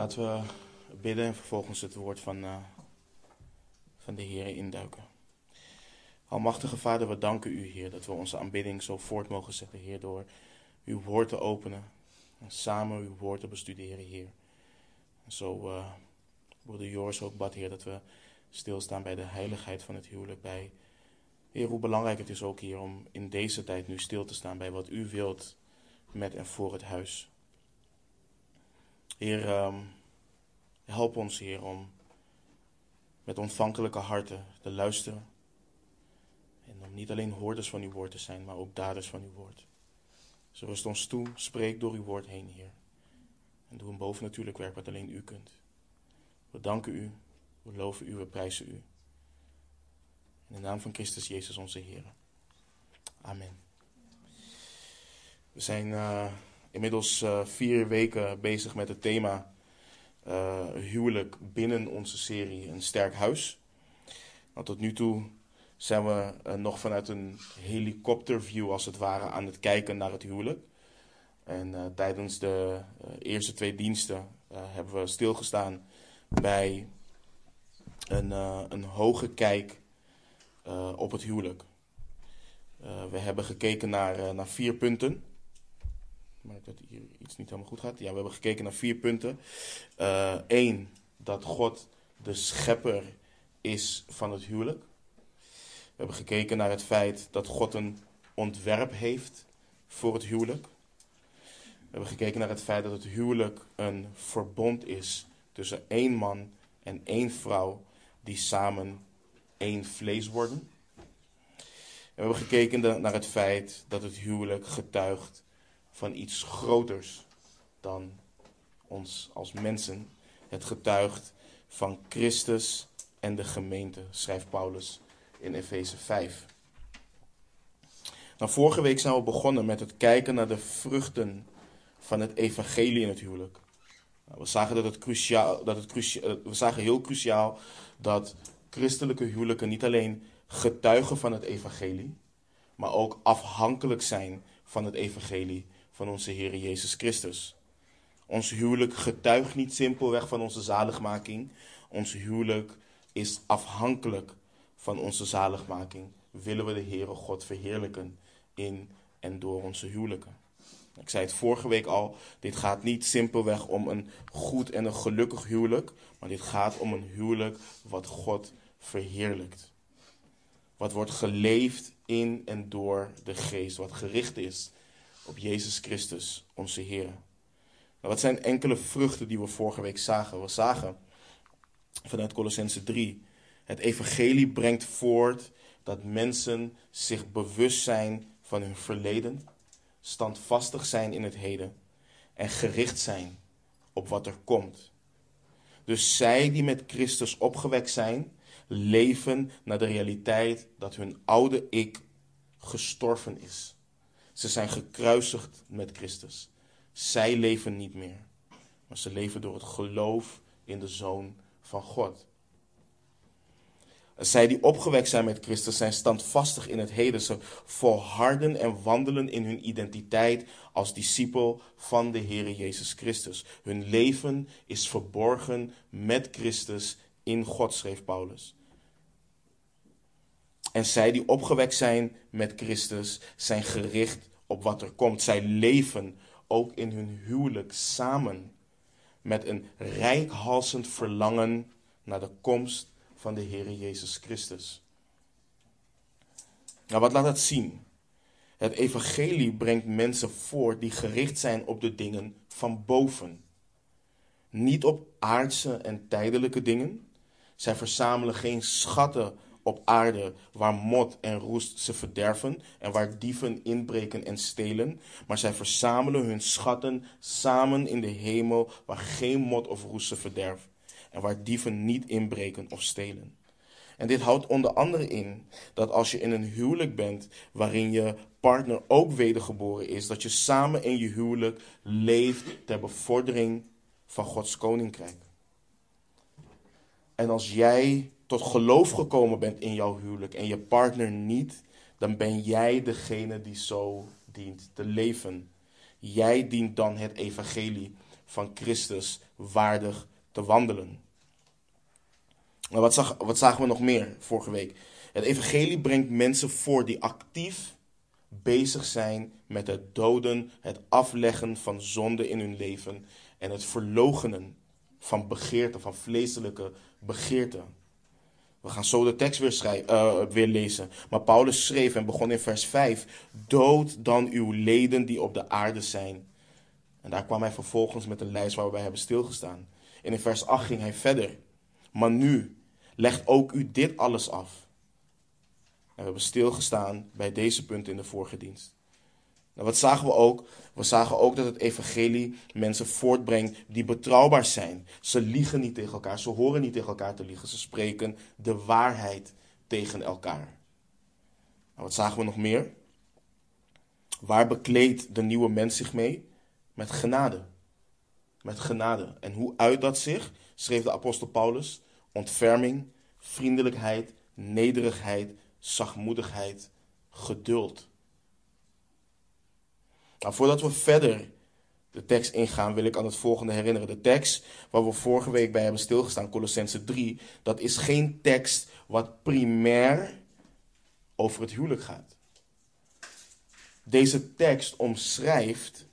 Laten we bidden en vervolgens het woord van, uh, van de Heer induiken. Almachtige Vader, we danken u, Heer, dat we onze aanbidding zo voort mogen zetten, Heer, door uw woord te openen en samen uw woord te bestuderen, Heer. En zo, uh, broeder Joris ook bad, Heer, dat we stilstaan bij de heiligheid van het huwelijk, bij, Heer, hoe belangrijk het is ook, Heer, om in deze tijd nu stil te staan bij wat u wilt met en voor het huis. Heer, um, help ons, Heer, om met ontvankelijke harten te luisteren. En om niet alleen hoorders van uw woord te zijn, maar ook daders van uw woord. Zo rust ons toe, spreek door uw woord heen, Heer. En doe een bovennatuurlijk werk wat alleen u kunt. We danken u, we loven u, we prijzen u. In de naam van Christus Jezus onze Heer. Amen. We zijn uh, inmiddels uh, vier weken bezig met het thema uh, huwelijk binnen onze serie Een Sterk Huis. Nou, tot nu toe zijn we nog vanuit een helikopterview als het ware aan het kijken naar het huwelijk. En tijdens de eerste twee diensten hebben we stilgestaan bij een, een hoge kijk op het huwelijk. we hebben gekeken naar, naar vier punten merk dat hier iets niet helemaal goed gaat. Ja, we hebben gekeken naar vier punten. Eén, uh, dat God de schepper is van het huwelijk. We hebben gekeken naar het feit dat God een ontwerp heeft voor het huwelijk. We hebben gekeken naar het feit dat het huwelijk een verbond is tussen één man en één vrouw die samen één vlees worden. En we hebben gekeken naar het feit dat het huwelijk getuigt van iets groters dan ons als mensen. Het getuigt van Christus en de gemeente, schrijft Paulus in Efeze 5. Nou, vorige week zijn we begonnen met het kijken naar de vruchten van het evangelie in het huwelijk. Nou, we zagen dat het cruciaal, dat het cruciaal, we zagen heel cruciaal dat christelijke huwelijken niet alleen getuigen van het evangelie, maar ook afhankelijk zijn van het evangelie van onze Heer Jezus Christus. Ons huwelijk getuigt niet simpelweg van onze zaligmaking. Ons huwelijk is afhankelijk van onze zaligmaking. Willen we de Heere God verheerlijken in en door onze huwelijken. Ik zei het vorige week al, dit gaat niet simpelweg om een goed en een gelukkig huwelijk, maar dit gaat om een huwelijk wat God verheerlijkt. Wat wordt geleefd in en door de geest, wat gericht is op Jezus Christus, onze Heer. Wat zijn enkele vruchten die we vorige week zagen? We zagen vanuit Colossense 3, het evangelie brengt voort dat mensen zich bewust zijn van hun verleden, standvastig zijn in het heden en gericht zijn op wat er komt. Dus zij die met Christus opgewekt zijn, leven naar de realiteit dat hun oude ik gestorven is. Ze zijn gekruisigd met Christus. Zij leven niet meer, maar ze leven door het geloof in de Zoon van God. Zij die opgewekt zijn met Christus zijn standvastig in het heden. Ze volharden en wandelen in hun identiteit als discipel van de Heer Jezus Christus. Hun leven is verborgen met Christus in God, schreef Paulus. En zij die opgewekt zijn met Christus zijn gericht op wat er komt. Zij leven ook in hun huwelijk samen met een rijkhalsend verlangen naar de komst van de Heer Jezus Christus. Nou, wat laat dat zien? Het evangelie brengt mensen voort die gericht zijn op de dingen van boven. Niet op aardse en tijdelijke dingen. Zij verzamelen geen schatten op aarde waar mot en roest ze verderven en waar dieven inbreken en stelen, maar zij verzamelen hun schatten samen in de hemel waar geen mot of roest ze verderft en waar dieven niet inbreken of stelen. En dit houdt onder andere in dat als je in een huwelijk bent waarin je partner ook wedergeboren is, dat je samen in je huwelijk leeft ter bevordering van Gods koninkrijk. En als jij tot geloof gekomen bent in jouw huwelijk en je partner niet, dan ben jij degene die zo dient te leven. Jij dient dan het evangelie van Christus waardig te wandelen. Nou, wat, zag, wat zagen we nog meer vorige week? Het evangelie brengt mensen voor die actief bezig zijn met het doden, het afleggen van zonde in hun leven en het verlogenen van begeerten, van vleeselijke begeerten. We gaan zo de tekst weer, schrijven, uh, weer lezen. Maar Paulus schreef en begon in vers 5: Dood dan uw leden die op de aarde zijn. En daar kwam hij vervolgens met een lijst waar we bij hebben stilgestaan. En in vers 8 ging hij verder. Maar nu, legt ook u dit alles af. En we hebben stilgestaan bij deze punten in de vorige dienst. Nou, wat zagen we ook? We zagen ook dat het evangelie mensen voortbrengt die betrouwbaar zijn. Ze liegen niet tegen elkaar, ze horen niet tegen elkaar te liegen, ze spreken de waarheid tegen elkaar. Nou, wat zagen we nog meer? Waar bekleedt de nieuwe mens zich mee? Met genade. Met genade. En hoe uit dat zich? Schreef de apostel Paulus. Ontferming, vriendelijkheid, nederigheid, zachtmoedigheid, geduld. Nou, voordat we verder de tekst ingaan, wil ik aan het volgende herinneren. De tekst waar we vorige week bij hebben stilgestaan, Colossense 3, dat is geen tekst wat primair over het huwelijk gaat. Deze tekst omschrijft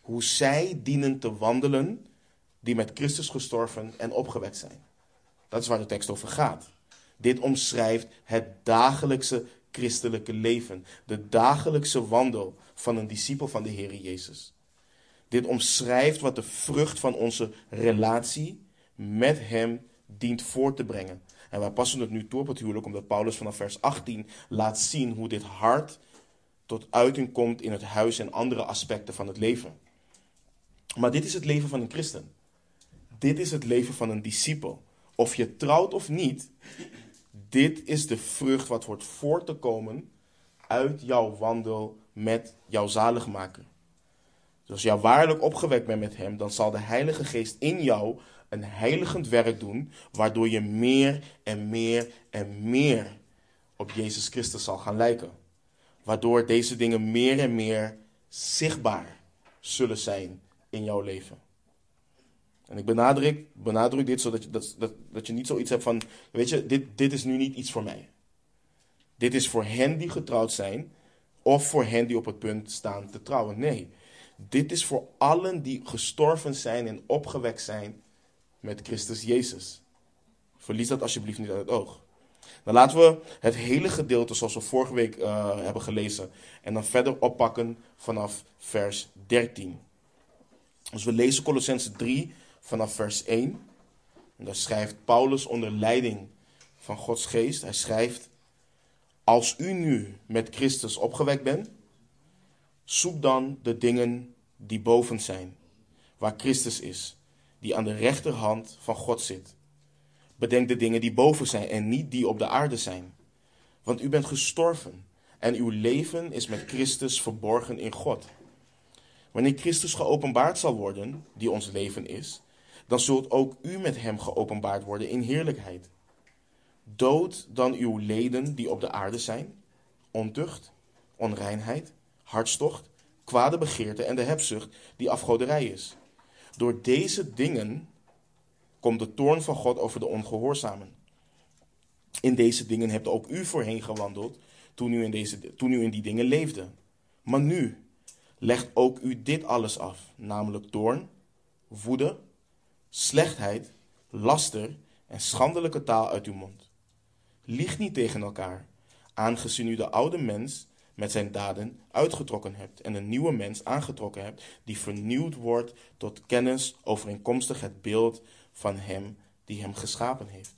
hoe zij dienen te wandelen die met Christus gestorven en opgewekt zijn. Dat is waar de tekst over gaat. Dit omschrijft het dagelijkse christelijke leven, de dagelijkse wandel van een discipel van de Heer Jezus. Dit omschrijft wat de vrucht van onze relatie met Hem dient voor te brengen. En wij passen het nu toe op het huwelijk, omdat Paulus vanaf vers 18 laat zien hoe dit hart tot uiting komt in het huis en andere aspecten van het leven. Maar dit is het leven van een christen. Dit is het leven van een discipel. Of je trouwt of niet, dit is de vrucht wat wordt voor te komen uit jouw wandel met jouw zaligmaker. Dus als jij waarlijk opgewekt bent met hem, dan zal de Heilige Geest in jou een heiligend werk doen, waardoor je meer en meer en meer op Jezus Christus zal gaan lijken. Waardoor deze dingen meer en meer zichtbaar zullen zijn in jouw leven. En ik benadruk, benadruk dit zodat je, dat, dat, dat je niet zoiets hebt van, weet je, dit, dit is nu niet iets voor mij. Dit is voor hen die getrouwd zijn of voor hen die op het punt staan te trouwen. Nee, dit is voor allen die gestorven zijn en opgewekt zijn met Christus Jezus. Verlies dat alsjeblieft niet uit het oog. Dan laten we het hele gedeelte zoals we vorige week uh, hebben gelezen en dan verder oppakken vanaf vers 13. Dus we lezen Colossense 3 vanaf vers 1. En daar schrijft Paulus onder leiding van Gods geest. Hij schrijft, als u nu met Christus opgewekt bent, zoek dan de dingen die boven zijn, waar Christus is, die aan de rechterhand van God zit. Bedenk de dingen die boven zijn en niet die op de aarde zijn. Want u bent gestorven en uw leven is met Christus verborgen in God. Wanneer Christus geopenbaard zal worden, die ons leven is, dan zult ook u met hem geopenbaard worden in heerlijkheid. Dood dan uw leden die op de aarde zijn, ontucht, onreinheid, hartstocht, kwade begeerte en de hebzucht die afgoderij is. Door deze dingen komt de toorn van God over de ongehoorzamen. In deze dingen hebt ook u voorheen gewandeld toen u in, deze, toen u in die dingen leefde. Maar nu legt ook u dit alles af, namelijk toorn, woede, slechtheid, laster en schandelijke taal uit uw mond. Lieg niet tegen elkaar, aangezien u de oude mens met zijn daden uitgetrokken hebt en een nieuwe mens aangetrokken hebt, die vernieuwd wordt tot kennis overeenkomstig het beeld van hem die hem geschapen heeft.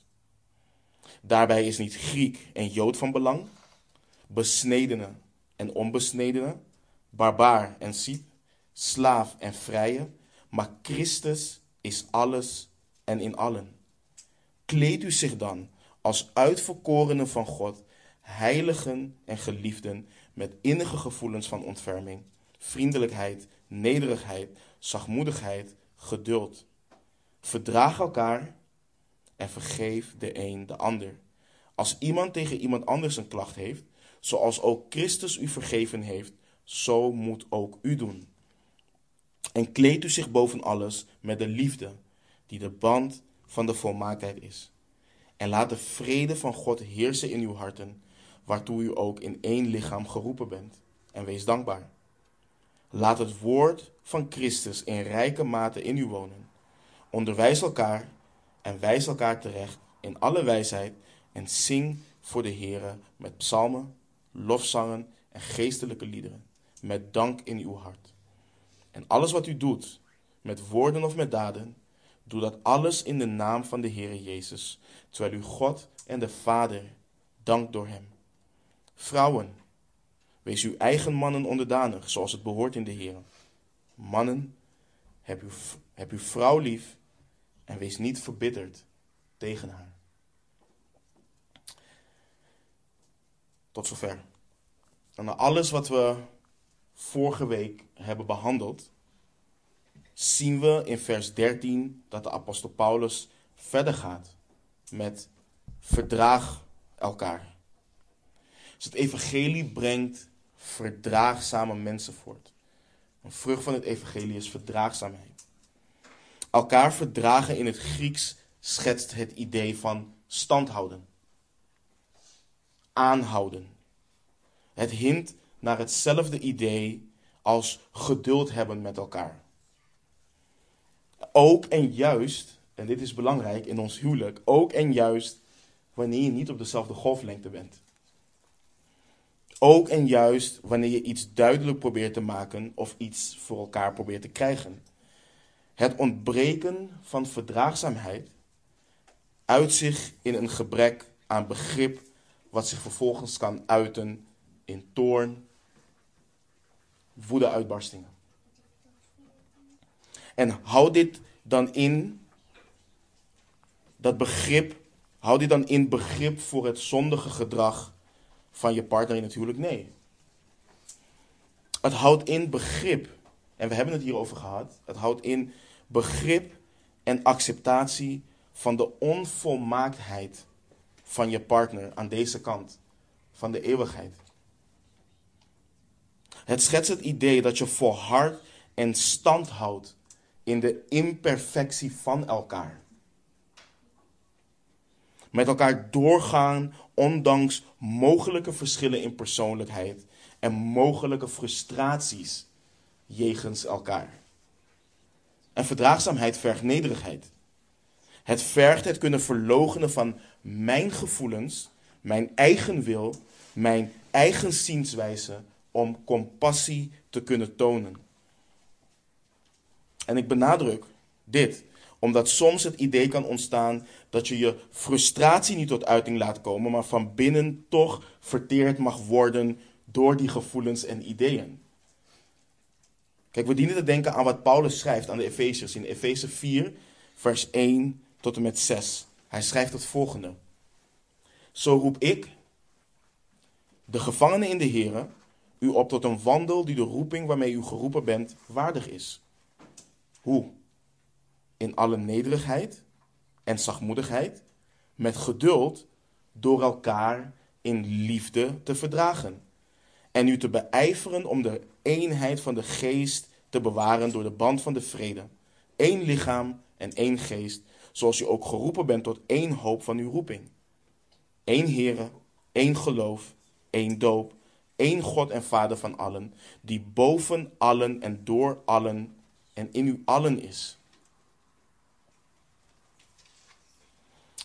Daarbij is niet Griek en Jood van belang, besnedene en onbesnedene, barbaar en Siep, slaaf en vrije, maar Christus is alles en in allen. Kleed u zich dan als uitverkorenen van God, heiligen en geliefden, met innige gevoelens van ontferming, vriendelijkheid, nederigheid, zachtmoedigheid, geduld. Verdraag elkaar en vergeef de een de ander. Als iemand tegen iemand anders een klacht heeft, zoals ook Christus u vergeven heeft, zo moet ook u doen. En kleed u zich boven alles met de liefde, die de band van de volmaaktheid is. En laat de vrede van God heersen in uw harten, waartoe u ook in één lichaam geroepen bent. En wees dankbaar. Laat het woord van Christus in rijke mate in u wonen. Onderwijs elkaar en wijs elkaar terecht in alle wijsheid en zing voor de Heere met psalmen, lofzangen en geestelijke liederen, met dank in uw hart. En alles wat u doet, met woorden of met daden, doe dat alles in de naam van de Heere Jezus, terwijl u God en de Vader dankt door hem. Vrouwen, wees uw eigen mannen onderdanig, zoals het behoort in de Heer. Mannen, heb uw, heb uw vrouw lief en wees niet verbitterd tegen haar. Tot zover. En alles wat we vorige week hebben behandeld, zien we in vers 13 dat de apostel Paulus verder gaat met verdraag elkaar. Dus het evangelie brengt verdraagzame mensen voort. Een vrucht van het evangelie is verdraagzaamheid. Elkaar verdragen in het Grieks schetst het idee van standhouden. Aanhouden. Het hint naar hetzelfde idee als geduld hebben met elkaar. Ook en juist, en dit is belangrijk in ons huwelijk, ook en juist wanneer je niet op dezelfde golflengte bent. Ook en juist wanneer je iets duidelijk probeert te maken of iets voor elkaar probeert te krijgen. Het ontbreken van verdraagzaamheid uit zich in een gebrek aan begrip, wat zich vervolgens kan uiten in toorn, woede-uitbarstingen. En houd dit dan in, dat begrip, houd dit dan in begrip voor het zondige gedrag van je partner in het huwelijk? Nee. Het houdt in begrip, en we hebben het hierover gehad, het houdt in begrip en acceptatie van de onvolmaaktheid van je partner aan deze kant van de eeuwigheid. Het schetst het idee dat je volhardt en stand houdt in de imperfectie van elkaar. Met elkaar doorgaan ondanks mogelijke verschillen in persoonlijkheid en mogelijke frustraties jegens elkaar. En verdraagzaamheid vergt nederigheid. Het vergt het kunnen verlogenen van mijn gevoelens, mijn eigen wil, mijn eigen zienswijze om compassie te kunnen tonen. En ik benadruk dit, omdat soms het idee kan ontstaan dat je je frustratie niet tot uiting laat komen, maar van binnen toch verteerd mag worden door die gevoelens en ideeën. Kijk, we dienen te denken aan wat Paulus schrijft aan de Efeziërs in Efeze 4, vers 1 tot en met 6. Hij schrijft het volgende. Zo roep ik, de gevangenen in de Here, u op tot een wandel die de roeping waarmee u geroepen bent waardig is. Hoe? In alle nederigheid en zachtmoedigheid, met geduld, door elkaar in liefde te verdragen. En u te beijveren om de eenheid van de geest te bewaren door de band van de vrede. Eén lichaam en één geest, zoals u ook geroepen bent tot één hoop van uw roeping. Eén Heere, één geloof, één doop, één God en Vader van allen, die boven allen en door allen en in u allen is.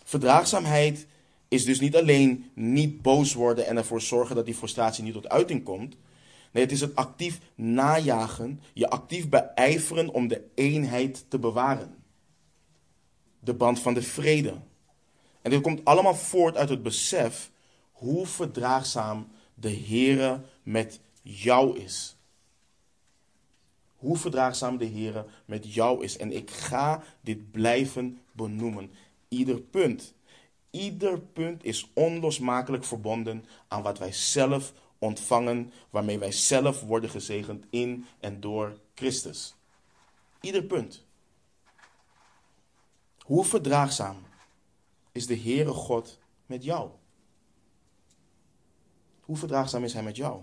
Verdraagzaamheid is dus niet alleen niet boos worden en ervoor zorgen dat die frustratie niet tot uiting komt. Nee, het is het actief najagen, je actief beijveren om de eenheid te bewaren. De band van de vrede. En dit komt allemaal voort uit het besef hoe verdraagzaam de Heere met jou is. Hoe verdraagzaam de Heere met jou is. En ik ga dit blijven benoemen. Ieder punt. Ieder punt is onlosmakelijk verbonden aan wat wij zelf ontvangen, waarmee wij zelf worden gezegend in en door Christus. Ieder punt. Hoe verdraagzaam is de Heere God met jou? Hoe verdraagzaam is Hij met jou?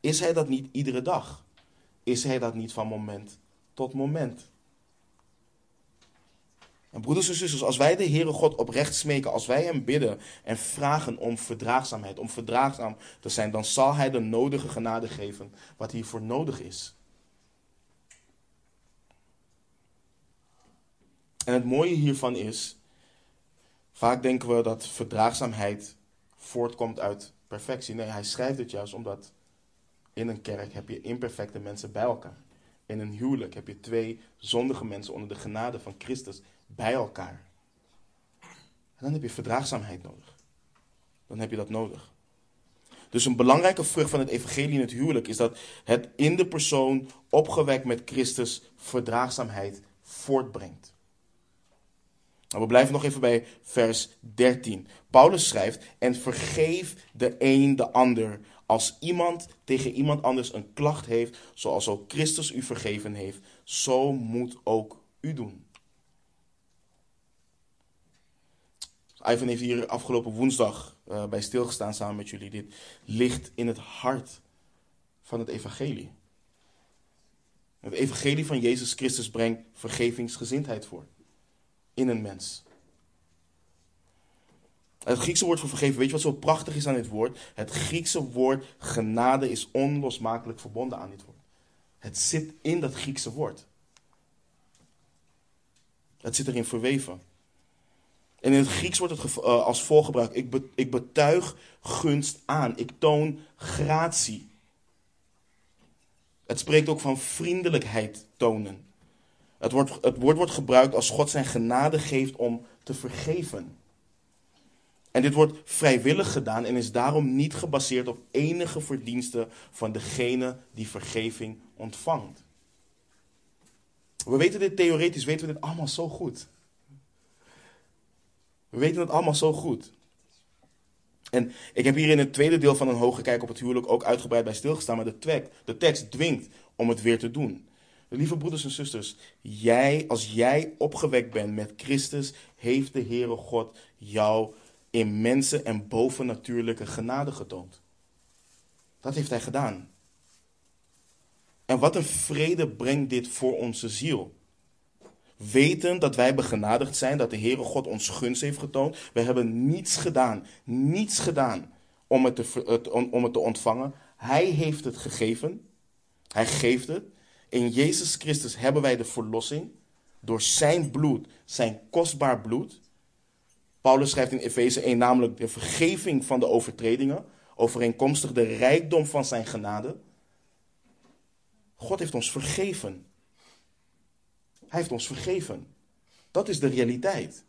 Is Hij dat niet iedere dag? Is Hij dat niet van moment tot moment. En broeders en zusters, als wij de Heere God oprecht smeken, als wij Hem bidden en vragen om verdraagzaamheid, om verdraagzaam te zijn, dan zal Hij de nodige genade geven wat hiervoor nodig is. En het mooie hiervan is, vaak denken we dat verdraagzaamheid voortkomt uit perfectie. Nee, hij schrijft het juist omdat in een kerk heb je imperfecte mensen bij elkaar. In een huwelijk heb je twee zondige mensen onder de genade van Christus bij elkaar. En dan heb je verdraagzaamheid nodig. Dan heb je dat nodig. Dus een belangrijke vrucht van het evangelie in het huwelijk is dat het in de persoon opgewekt met Christus verdraagzaamheid voortbrengt. Nou, we blijven nog even bij vers 13. Paulus schrijft: En vergeef de een de ander. Als iemand tegen iemand anders een klacht heeft, zoals ook Christus u vergeven heeft, zo moet ook u doen. Ivan heeft hier afgelopen woensdag uh, bij stilgestaan samen met jullie. Dit ligt in het hart van het evangelie. Het evangelie van Jezus Christus brengt vergevingsgezindheid voor in een mens. Het Griekse woord voor vergeven, weet je wat zo prachtig is aan dit woord? Het Griekse woord genade is onlosmakelijk verbonden aan dit woord. Het zit in dat Griekse woord. Het zit erin verweven. En in het Grieks wordt het uh, als volgt gebruikt. Ik, ik betuig gunst aan. Ik toon gratie. Het spreekt ook van vriendelijkheid tonen. Het, wordt, het woord wordt gebruikt als God zijn genade geeft om te vergeven. En dit wordt vrijwillig gedaan en is daarom niet gebaseerd op enige verdiensten van degene die vergeving ontvangt. We weten dit theoretisch, weten we dit allemaal zo goed. We weten het allemaal zo goed. En ik heb hier in het tweede deel van een hoge kijk op het huwelijk ook uitgebreid bij stilgestaan, maar de, de tekst dwingt om het weer te doen. Lieve broeders en zusters, jij, als jij opgewekt bent met Christus, heeft de Heere God jou immense en bovennatuurlijke genade getoond. Dat heeft Hij gedaan. En wat een vrede brengt dit voor onze ziel. Weten dat wij begenadigd zijn, dat de Heere God ons gunst heeft getoond. We hebben niets gedaan, niets gedaan om het te, om het te ontvangen. Hij heeft het gegeven. Hij geeft het. In Jezus Christus hebben wij de verlossing door zijn bloed, zijn kostbaar bloed. Paulus schrijft in Efeze 1 namelijk de vergeving van de overtredingen, overeenkomstig de rijkdom van zijn genade. God heeft ons vergeven. Hij heeft ons vergeven. Dat is de realiteit.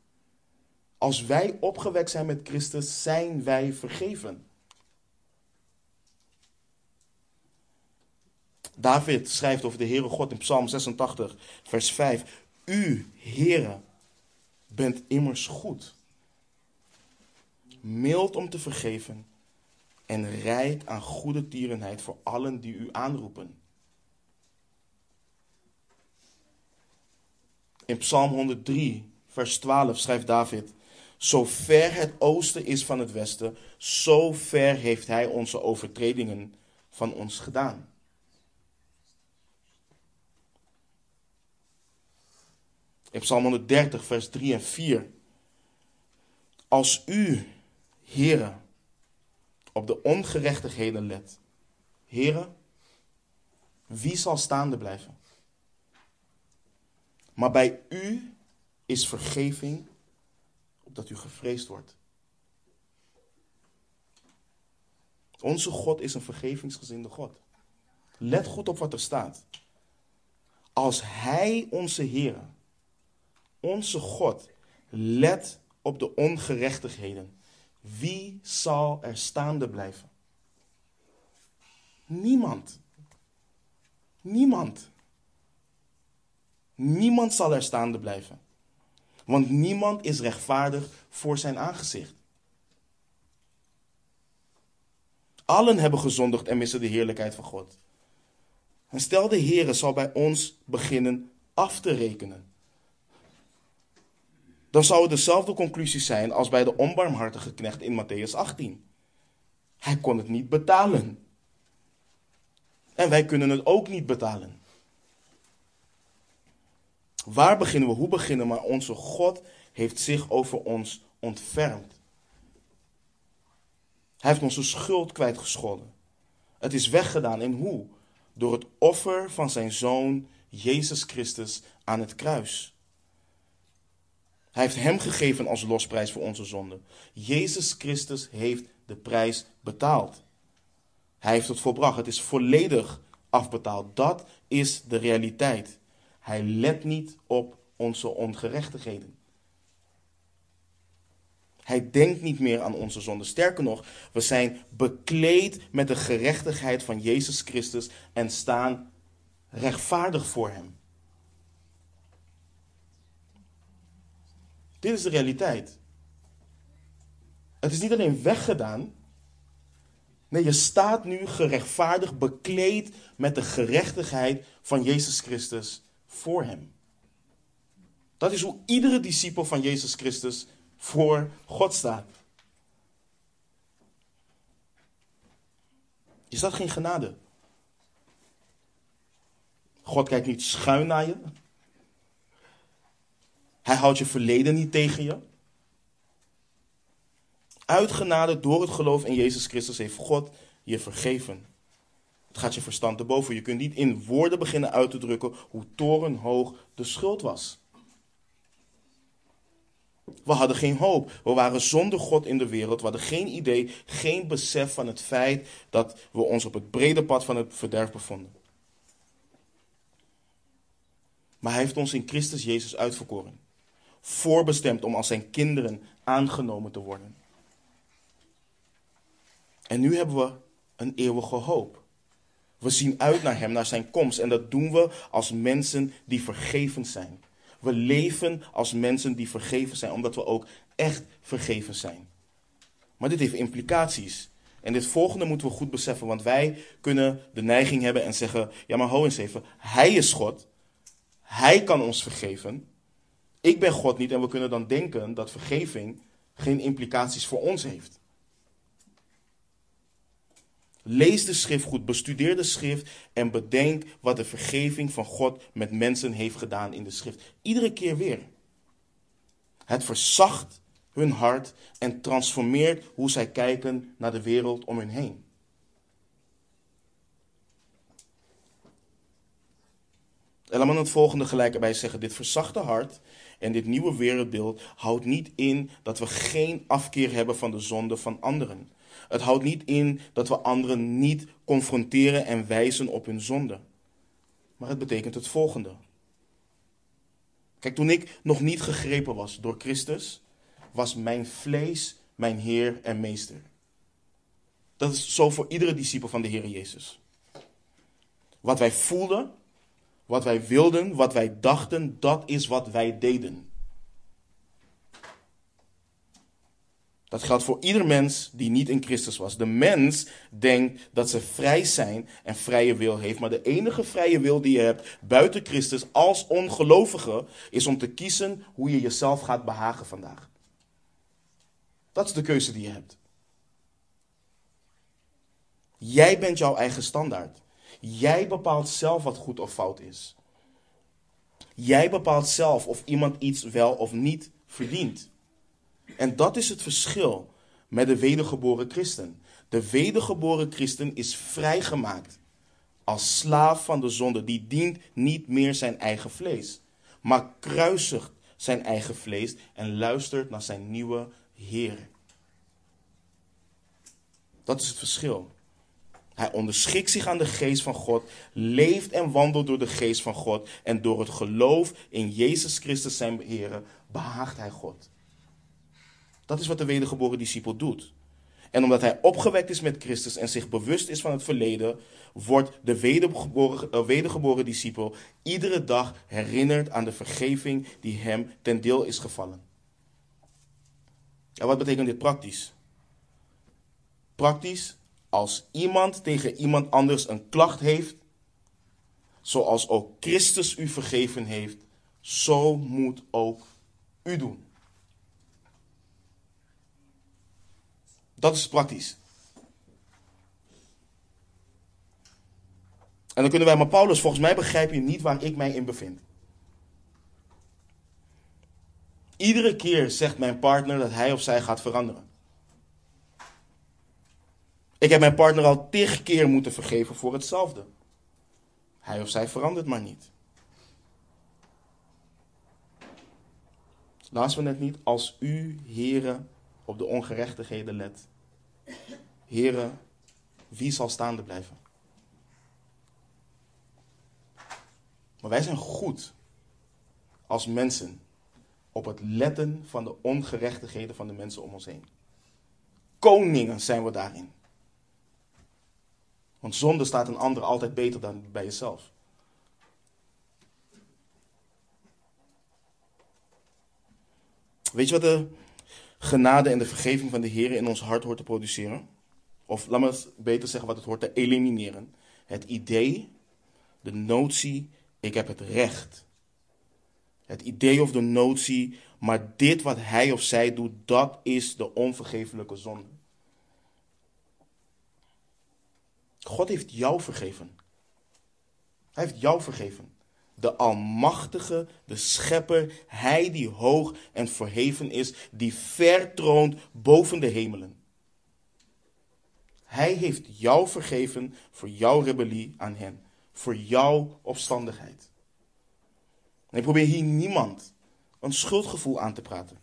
Als wij opgewekt zijn met Christus, zijn wij vergeven. David schrijft over de Heere God in Psalm 86, vers 5. U, Heere, bent immers goed. Mild om te vergeven en rijk aan goede tierenheid voor allen die u aanroepen. In Psalm 103, vers 12 schrijft David: Zo ver het oosten is van het westen, zo ver heeft hij onze overtredingen van ons gedaan. In Psalm 130, vers 3 en 4. Als u, heren, op de ongerechtigheden let, heren, wie zal staande blijven? Maar bij u is vergeving, opdat u gevreesd wordt. Onze God is een vergevingsgezinde God. Let goed op wat er staat. Als Hij, onze Heer, onze God let op de ongerechtigheden. Wie zal er staande blijven? Niemand. Niemand. Niemand zal er staande blijven. Want niemand is rechtvaardig voor zijn aangezicht. Allen hebben gezondigd en missen de heerlijkheid van God. En stel de Heere zal bij ons beginnen af te rekenen dan zou het dezelfde conclusie zijn als bij de onbarmhartige knecht in Matthäus 18. Hij kon het niet betalen. En wij kunnen het ook niet betalen. Waar beginnen we? Hoe beginnen we? Maar onze God heeft zich over ons ontfermd. Hij heeft onze schuld kwijtgescholden. Het is weggedaan. En hoe? Door het offer van zijn zoon Jezus Christus aan het kruis. Hij heeft hem gegeven als losprijs voor onze zonde. Jezus Christus heeft de prijs betaald. Hij heeft het volbracht. Het is volledig afbetaald. Dat is de realiteit. Hij let niet op onze ongerechtigheden. Hij denkt niet meer aan onze zonde. Sterker nog, we zijn bekleed met de gerechtigheid van Jezus Christus en staan rechtvaardig voor Hem. Dit is de realiteit. Het is niet alleen weggedaan. Nee, je staat nu gerechtvaardigd, bekleed met de gerechtigheid van Jezus Christus voor Hem. Dat is hoe iedere discipel van Jezus Christus voor God staat. Is dat geen genade? God kijkt niet schuin naar je. Hij houdt je verleden niet tegen je. Uit genade door het geloof in Jezus Christus heeft God je vergeven. Het gaat je verstand te boven. Je kunt niet in woorden beginnen uit te drukken hoe torenhoog de schuld was. We hadden geen hoop. We waren zonder God in de wereld. We hadden geen idee, geen besef van het feit dat we ons op het brede pad van het verderf bevonden. Maar hij heeft ons in Christus Jezus uitverkoren. Voorbestemd om als zijn kinderen aangenomen te worden. En nu hebben we een eeuwige hoop. We zien uit naar hem, naar zijn komst. En dat doen we als mensen die vergeven zijn. We leven als mensen die vergeven zijn, omdat we ook echt vergeven zijn. Maar dit heeft implicaties. En dit volgende moeten we goed beseffen, want wij kunnen de neiging hebben en zeggen: Ja, maar ho eens even, Hij is God. Hij kan ons vergeven. Ik ben God niet en we kunnen dan denken dat vergeving geen implicaties voor ons heeft. Lees de schrift goed, bestudeer de schrift en bedenk wat de vergeving van God met mensen heeft gedaan in de schrift. Iedere keer weer. Het verzacht hun hart en transformeert hoe zij kijken naar de wereld om hen heen. En het volgende gelijk erbij zeggen. Dit verzachte hart en dit nieuwe wereldbeeld houdt niet in dat we geen afkeer hebben van de zonde van anderen. Het houdt niet in dat we anderen niet confronteren en wijzen op hun zonde. Maar het betekent het volgende. Kijk, toen ik nog niet gegrepen was door Christus, was mijn vlees mijn Heer en Meester. Dat is zo voor iedere discipel van de Heer Jezus. Wat wij voelden, wat wij wilden, wat wij dachten, dat is wat wij deden. Dat geldt voor ieder mens die niet in Christus was. De mens denkt dat ze vrij zijn en vrije wil heeft. Maar de enige vrije wil die je hebt buiten Christus als ongelovige is om te kiezen hoe je jezelf gaat behagen vandaag. Dat is de keuze die je hebt. Jij bent jouw eigen standaard. Jij bepaalt zelf wat goed of fout is. Jij bepaalt zelf of iemand iets wel of niet verdient. En dat is het verschil met de wedergeboren christen. De wedergeboren christen is vrijgemaakt als slaaf van de zonde. Die dient niet meer zijn eigen vlees, maar kruisigt zijn eigen vlees en luistert naar zijn nieuwe Heer. Dat is het verschil. Hij onderschikt zich aan de geest van God, leeft en wandelt door de geest van God en door het geloof in Jezus Christus zijn Heer behaagt hij God. Dat is wat de wedergeboren discipel doet. En omdat hij opgewekt is met Christus en zich bewust is van het verleden, wordt de wedergeboren, uh, wedergeboren discipel iedere dag herinnerd aan de vergeving die hem ten deel is gevallen. En wat betekent dit praktisch? Praktisch, als iemand tegen iemand anders een klacht heeft, zoals ook Christus u vergeven heeft, zo moet ook u doen. Dat is praktisch. En dan kunnen wij, maar Paulus, volgens mij begrijp je niet waar ik mij in bevind. Iedere keer zegt mijn partner dat hij of zij gaat veranderen. Ik heb mijn partner al tig keer moeten vergeven voor hetzelfde. Hij of zij verandert maar niet. Laten we net niet, als u, heren, op de ongerechtigheden let. Heren, wie zal staande blijven? Maar wij zijn goed als mensen op het letten van de ongerechtigheden van de mensen om ons heen. Koningen zijn we daarin. Want zonde staat een ander altijd beter dan bij jezelf. Weet je wat de genade en de vergeving van de Heer in ons hart hoort te produceren? Of laat me beter zeggen wat het hoort te elimineren. Het idee, de notie, ik heb het recht. Het idee of de notie, maar dit wat hij of zij doet, dat is de onvergeeflijke zonde. God heeft jou vergeven. Hij heeft jou vergeven. De Almachtige, de Schepper, Hij die hoog en verheven is, die vertroont boven de hemelen. Hij heeft jou vergeven voor jouw rebellie aan Hem, voor jouw opstandigheid. En ik probeer hier niemand een schuldgevoel aan te praten.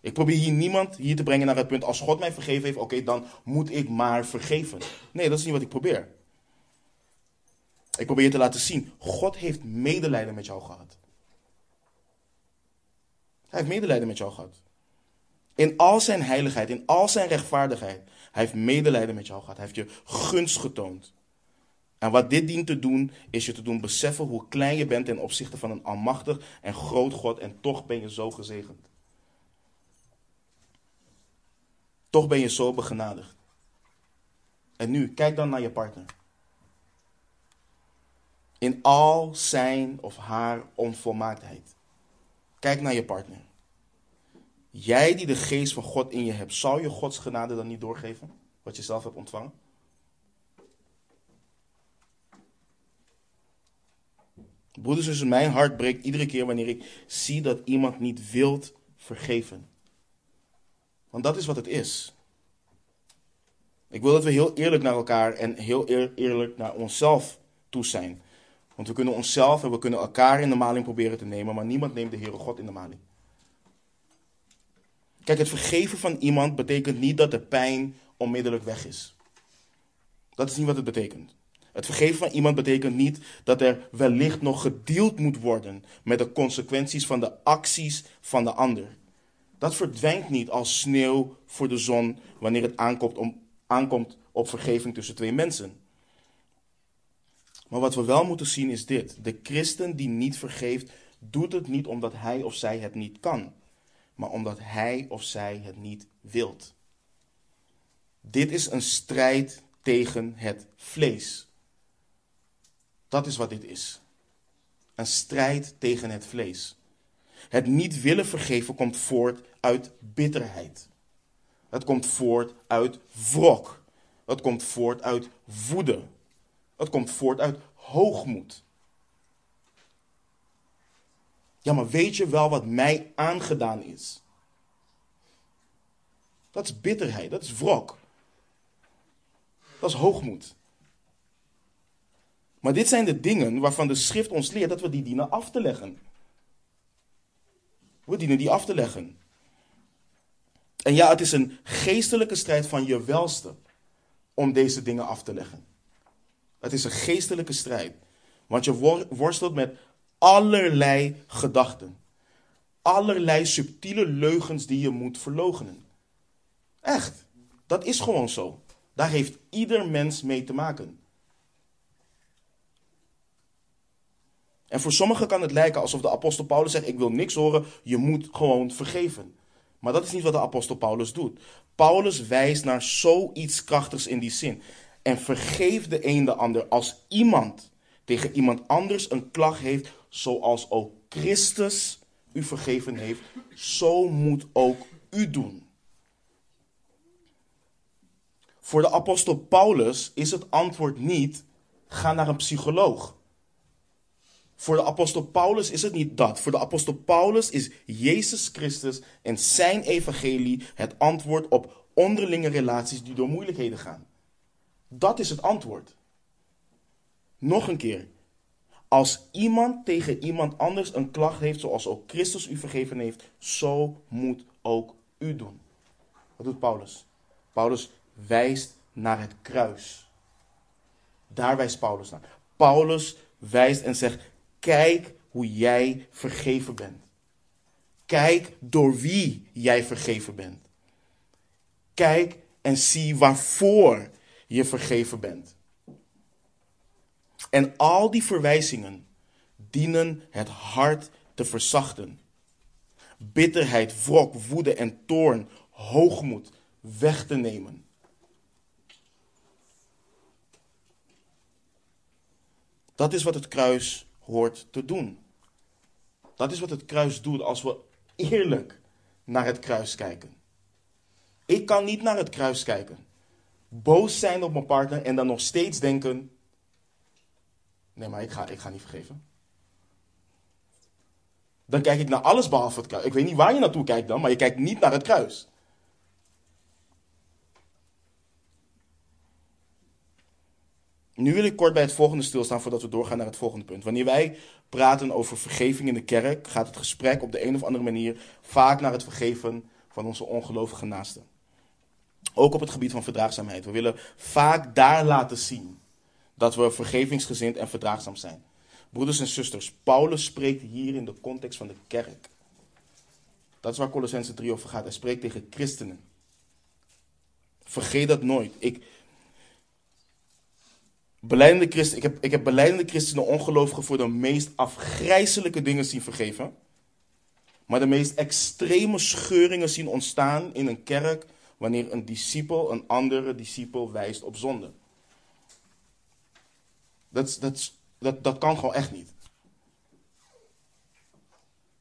Ik probeer hier niemand hier te brengen naar het punt, als God mij vergeven heeft, oké, dan moet ik maar vergeven. Nee, dat is niet wat ik probeer. Ik probeer je te laten zien, God heeft medelijden met jou gehad. Hij heeft medelijden met jou gehad. In al zijn heiligheid, in al zijn rechtvaardigheid. Hij heeft medelijden met jou gehad. Hij heeft je gunst getoond. En wat dit dient te doen, is je te doen beseffen hoe klein je bent ten opzichte van een almachtig en groot God. En toch ben je zo gezegend. Toch ben je zo begenadigd. En nu, kijk dan naar je partner. In al zijn of haar onvolmaaktheid. Kijk naar je partner. Jij die de geest van God in je hebt, zou je Gods genade dan niet doorgeven? Wat je zelf hebt ontvangen? Broeders, dus mijn hart breekt iedere keer wanneer ik zie dat iemand niet wilt vergeven. Want dat is wat het is. Ik wil dat we heel eerlijk naar elkaar en heel eerlijk naar onszelf toe zijn. Want we kunnen onszelf en we kunnen elkaar in de maling proberen te nemen, maar niemand neemt de Heere God in de maling. Kijk, het vergeven van iemand betekent niet dat de pijn onmiddellijk weg is. Dat is niet wat het betekent. Het vergeven van iemand betekent niet dat er wellicht nog gedeeld moet worden met de consequenties van de acties van de ander. Dat verdwijnt niet als sneeuw voor de zon wanneer het aankomt, om, aankomt op vergeving tussen twee mensen. Maar wat we wel moeten zien is dit. De christen die niet vergeeft, doet het niet omdat hij of zij het niet kan, maar omdat hij of zij het niet wilt. Dit is een strijd tegen het vlees. Dat is wat dit is. Een strijd tegen het vlees. Het niet willen vergeven komt voort uit bitterheid. Het komt voort uit wrok. Het komt voort uit woede. Het komt voort uit hoogmoed. Ja, maar weet je wel wat mij aangedaan is? Dat is bitterheid, dat is wrok. Dat is hoogmoed. Maar dit zijn de dingen waarvan de schrift ons leert dat we die dienen af te leggen. We dienen die af te leggen. En ja, het is een geestelijke strijd van je welste om deze dingen af te leggen. Het is een geestelijke strijd. Want je worstelt met allerlei gedachten. Allerlei subtiele leugens die je moet verlogenen. Echt. Dat is gewoon zo. Daar heeft ieder mens mee te maken. En voor sommigen kan het lijken alsof de apostel Paulus zegt: Ik wil niks horen, je moet gewoon vergeven. Maar dat is niet wat de apostel Paulus doet. Paulus wijst naar zoiets krachtigs in die zin. En vergeef de een de ander als iemand tegen iemand anders een klacht heeft, zoals ook Christus u vergeven heeft, zo moet ook u doen. Voor de apostel Paulus is het antwoord niet: ga naar een psycholoog. Voor de apostel Paulus is het niet dat. Voor de apostel Paulus is Jezus Christus en zijn evangelie het antwoord op onderlinge relaties die door moeilijkheden gaan. Dat is het antwoord. Nog een keer. Als iemand tegen iemand anders een klacht heeft, zoals ook Christus u vergeven heeft, zo moet ook u doen. Wat doet Paulus? Paulus wijst naar het kruis. Daar wijst Paulus naar. Paulus wijst en zegt: Kijk hoe jij vergeven bent. Kijk door wie jij vergeven bent. Kijk en zie waarvoor je vergeven bent. En al die verwijzingen dienen het hart te verzachten. Bitterheid, wrok, woede en toorn, hoogmoed weg te nemen. Dat is wat het kruis hoort te doen. Dat is wat het kruis doet als we eerlijk naar het kruis kijken. Ik kan niet naar het kruis kijken, boos zijn op mijn partner en dan nog steeds denken: nee, maar ik ga, ik ga niet vergeven. Dan kijk ik naar alles behalve het kruis. Ik weet niet waar je naartoe kijkt dan, maar je kijkt niet naar het kruis. Nu wil ik kort bij het volgende stilstaan voordat we doorgaan naar het volgende punt. Wanneer wij praten over vergeving in de kerk, gaat het gesprek op de een of andere manier vaak naar het vergeven van onze ongelovige naasten. Ook op het gebied van verdraagzaamheid. We willen vaak daar laten zien dat we vergevingsgezind en verdraagzaam zijn. Broeders en zusters, Paulus spreekt hier in de context van de kerk. Dat is waar Colossense 3 over gaat. Hij spreekt tegen christenen. Vergeet dat nooit. Ik, Beleidende christen, ik, heb, ik heb beleidende christenen ongelovigen voor de meest afgrijzelijke dingen zien vergeven. Maar de meest extreme scheuringen zien ontstaan in een kerk wanneer een discipel een andere discipel wijst op zonde. Dat, dat, dat, dat kan gewoon echt niet.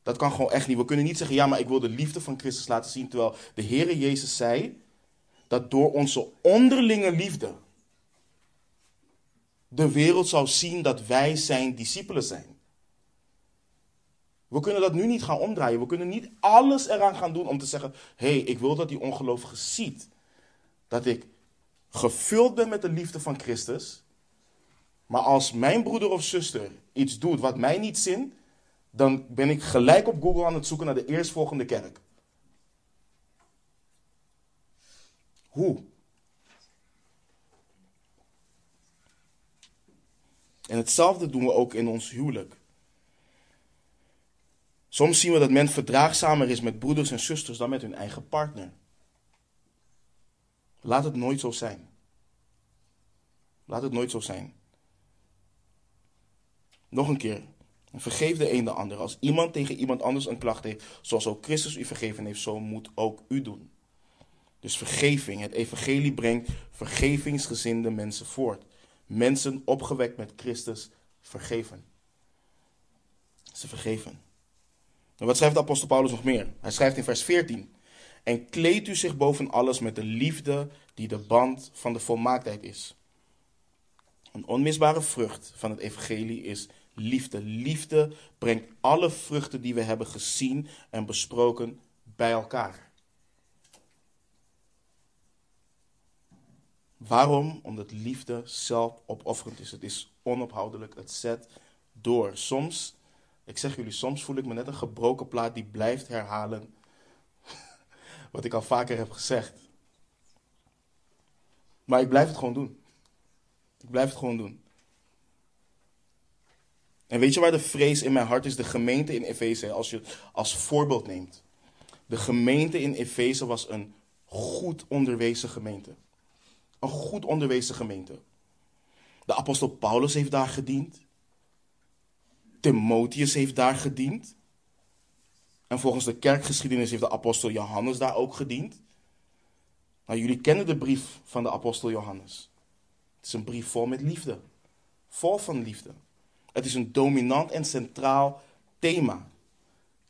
Dat kan gewoon echt niet. We kunnen niet zeggen, ja, maar ik wil de liefde van Christus laten zien. Terwijl de Heere Jezus zei dat door onze onderlinge liefde de wereld zou zien dat wij zijn discipelen zijn. We kunnen dat nu niet gaan omdraaien. We kunnen niet alles eraan gaan doen om te zeggen: hé, hey, ik wil dat die ongelovige ziet dat ik gevuld ben met de liefde van Christus. Maar als mijn broeder of zuster iets doet wat mij niet zin, dan ben ik gelijk op Google aan het zoeken naar de eerstvolgende kerk. Hoe? En hetzelfde doen we ook in ons huwelijk. Soms zien we dat men verdraagzamer is met broeders en zusters dan met hun eigen partner. Laat het nooit zo zijn. Laat het nooit zo zijn. Nog een keer. Vergeef de een de ander. Als iemand tegen iemand anders een klacht heeft, zoals ook Christus u vergeven heeft, zo moet ook u doen. Dus vergeving. Het evangelie brengt vergevingsgezinde mensen voort mensen opgewekt met Christus vergeven. Ze vergeven. En wat schrijft de apostel Paulus nog meer? Hij schrijft in vers 14. En kleed u zich boven alles met de liefde die de band van de volmaaktheid is. Een onmisbare vrucht van het evangelie is liefde. Liefde brengt alle vruchten die we hebben gezien en besproken bij elkaar. Waarom? Omdat liefde zelfopofferend is. Het is onophoudelijk. Het zet door. Soms, ik zeg jullie, soms voel ik me net een gebroken plaat die blijft herhalen wat ik al vaker heb gezegd. Maar ik blijf het gewoon doen. Ik blijf het gewoon doen. En weet je waar de vrees in mijn hart is? De gemeente in Efeze, als je als voorbeeld neemt. De gemeente in Efeze was een goed onderwezen gemeente. Een goed onderwezen gemeente. De apostel Paulus heeft daar gediend. Timotheus heeft daar gediend. En volgens de kerkgeschiedenis heeft de apostel Johannes daar ook gediend. Nou, jullie kennen de brief van de apostel Johannes. Het is een brief vol met liefde. Vol van liefde. Het is een dominant en centraal thema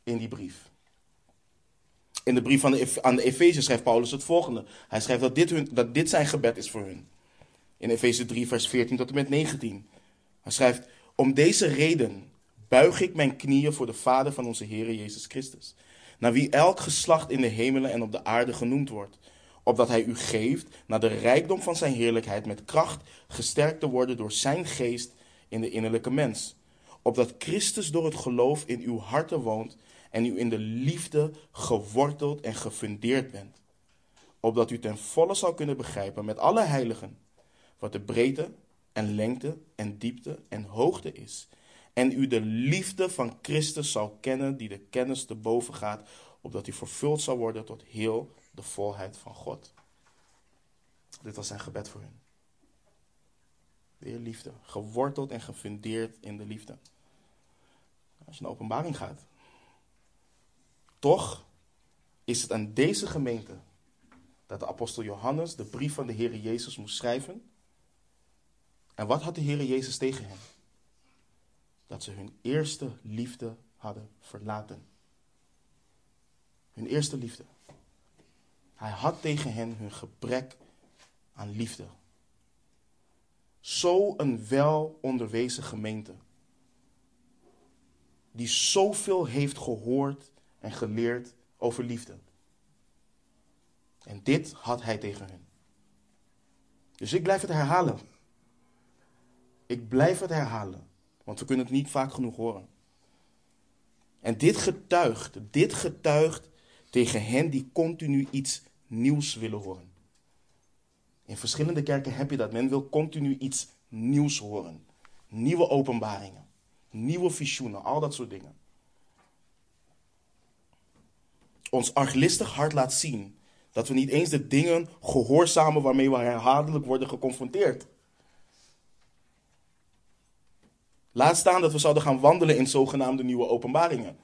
in die brief. In de brief aan de Efeze schrijft Paulus het volgende. Hij schrijft dat dit, dat dit zijn gebed is voor hun. In Efeze 3, vers 14 tot en met 19. Hij schrijft: Om deze reden buig ik mijn knieën voor de Vader van onze Heer Jezus Christus, naar wie elk geslacht in de hemelen en op de aarde genoemd wordt, opdat hij u geeft, naar de rijkdom van zijn heerlijkheid, met kracht gesterkt te worden door zijn geest in de innerlijke mens, opdat Christus door het geloof in uw harten woont en u in de liefde geworteld en gefundeerd bent, opdat u ten volle zal kunnen begrijpen met alle heiligen wat de breedte en lengte en diepte en hoogte is en u de liefde van Christus zal kennen, die de kennis te boven gaat, opdat u vervuld zal worden tot heel de volheid van God. Dit was zijn gebed voor hen. Weer liefde, geworteld en gefundeerd in de liefde. Als je naar openbaring gaat. Toch is het aan deze gemeente dat de apostel Johannes de brief van de Heer Jezus moest schrijven. En wat had de Heer Jezus tegen hen? dat ze hun eerste liefde hadden verlaten. Hun eerste liefde. Hij had tegen hen hun gebrek aan liefde. Zo een wel onderwezen gemeente. Die zoveel heeft gehoord en geleerd over liefde. En dit had hij tegen hen. Dus ik blijf het herhalen. Ik blijf het herhalen. Want we kunnen het niet vaak genoeg horen. En dit getuigt, dit getuigt tegen hen die continu iets nieuws willen horen. In verschillende kerken heb je dat. Men wil continu iets nieuws horen. Nieuwe openbaringen, nieuwe visioenen, al dat soort dingen. Ons arglistig hart laat zien dat we niet eens de dingen gehoorzamen waarmee we herhaaldelijk worden geconfronteerd. Laat staan dat we zouden gaan wandelen in zogenaamde nieuwe openbaringen.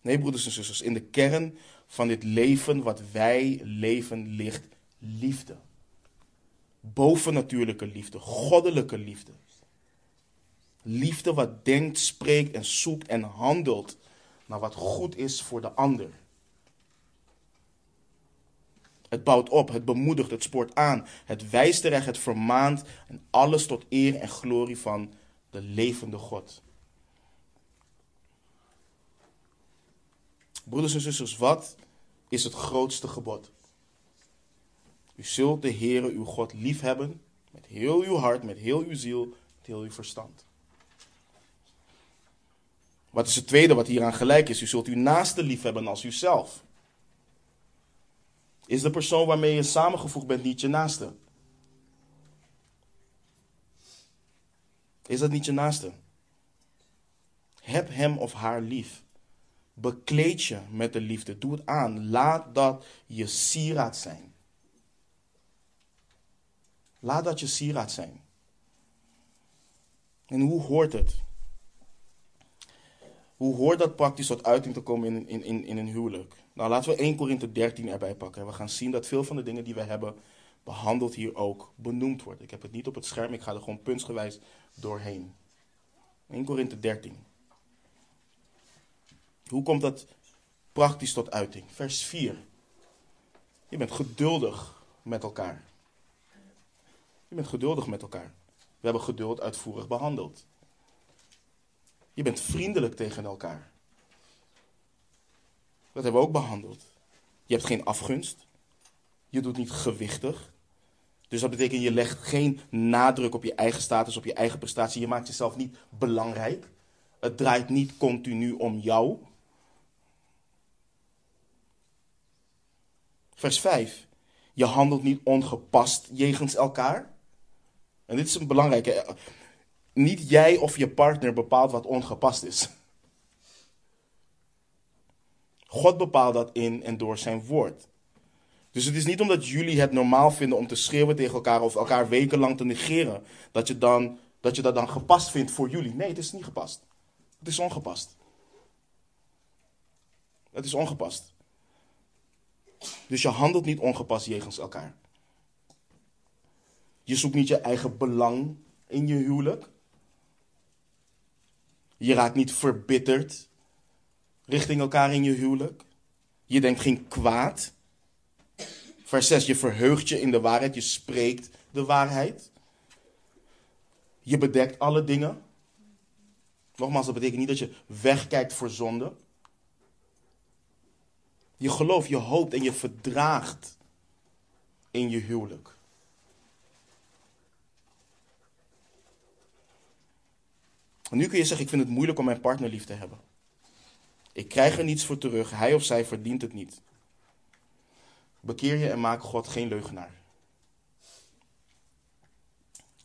Nee, broeders en zusters, in de kern van dit leven wat wij leven ligt liefde. Bovennatuurlijke liefde, goddelijke liefde. Liefde wat denkt, spreekt en zoekt en handelt naar wat goed is voor de ander. Het bouwt op, het bemoedigt, het spoort aan, het wijst terecht, het vermaant en alles tot eer en glorie van de levende God. Broeders en zusters, wat is het grootste gebod? U zult de Heere uw God liefhebben met heel uw hart, met heel uw ziel, met heel uw verstand. Wat is het tweede wat hieraan gelijk is? U zult uw naaste liefhebben als uzelf. Is de persoon waarmee je samengevoegd bent niet je naaste? Is dat niet je naaste? Heb hem of haar lief. Bekleed je met de liefde. Doe het aan. Laat dat je sieraad zijn. Laat dat je sieraad zijn. En hoe hoort het? Hoe hoort dat praktisch tot uiting te komen in, in, in een huwelijk? Nou, laten we 1 Korinthe 13 erbij pakken. En we gaan zien dat veel van de dingen die we hebben behandeld hier ook benoemd worden. Ik heb het niet op het scherm, ik ga er gewoon puntsgewijs doorheen. 1 Korinthe 13. Hoe komt dat praktisch tot uiting? Vers 4. Je bent geduldig met elkaar. Je bent geduldig met elkaar. We hebben geduld uitvoerig behandeld. Je bent vriendelijk tegen elkaar. Dat hebben we ook behandeld. Je hebt geen afgunst. Je doet niet gewichtig. Dus dat betekent je legt geen nadruk op je eigen status, op je eigen prestatie. Je maakt jezelf niet belangrijk. Het draait niet continu om jou. Vers 5. Je handelt niet ongepast jegens elkaar. En dit is een belangrijke. Niet jij of je partner bepaalt wat ongepast is. God bepaalt dat in en door zijn woord. Dus het is niet omdat jullie het normaal vinden om te schreeuwen tegen elkaar of elkaar wekenlang te negeren, dat je, dan, dat je dat dan gepast vindt voor jullie. Nee, het is niet gepast. Het is ongepast. Het is ongepast. Dus je handelt niet ongepast jegens elkaar. Je zoekt niet je eigen belang in je huwelijk. Je raakt niet verbitterd richting elkaar in je huwelijk. Je denkt geen kwaad. Vers 6, je verheugt je in de waarheid, je spreekt de waarheid. Je bedekt alle dingen. Nogmaals, dat betekent niet dat je wegkijkt voor zonde. Je gelooft, je hoopt en je verdraagt in je huwelijk. Nu kun je zeggen, ik vind het moeilijk om mijn partner lief te hebben. Ik krijg er niets voor terug, hij of zij verdient het niet. Bekeer je en maak God geen leugenaar.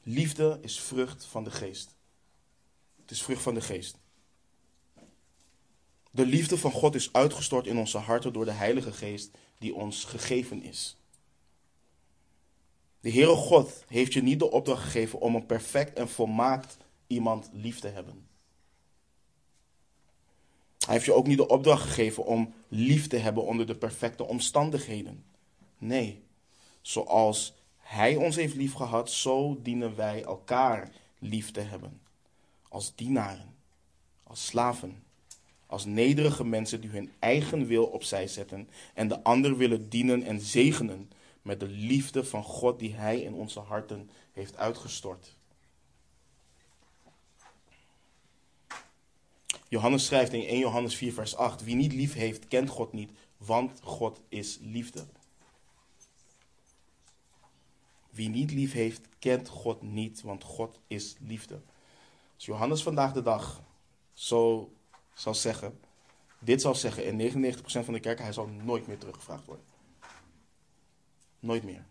Liefde is vrucht van de geest. Het is vrucht van de geest. De liefde van God is uitgestort in onze harten door de Heilige Geest die ons gegeven is. De Heere God heeft je niet de opdracht gegeven om een perfect en volmaakt iemand lief te hebben. Hij heeft je ook niet de opdracht gegeven om lief te hebben onder de perfecte omstandigheden. Nee, zoals Hij ons heeft lief gehad, zo dienen wij elkaar lief te hebben. Als dienaren, als slaven, als nederige mensen die hun eigen wil opzij zetten en de ander willen dienen en zegenen met de liefde van God die Hij in onze harten heeft uitgestort. Johannes schrijft in 1 Johannes 4, vers 8: Wie niet lief heeft, kent God niet, want God is liefde. Wie niet lief heeft, kent God niet, want God is liefde. Als Johannes vandaag de dag zo zal zeggen, dit zal zeggen in 99% van de kerken, hij zal nooit meer teruggevraagd worden. Nooit meer.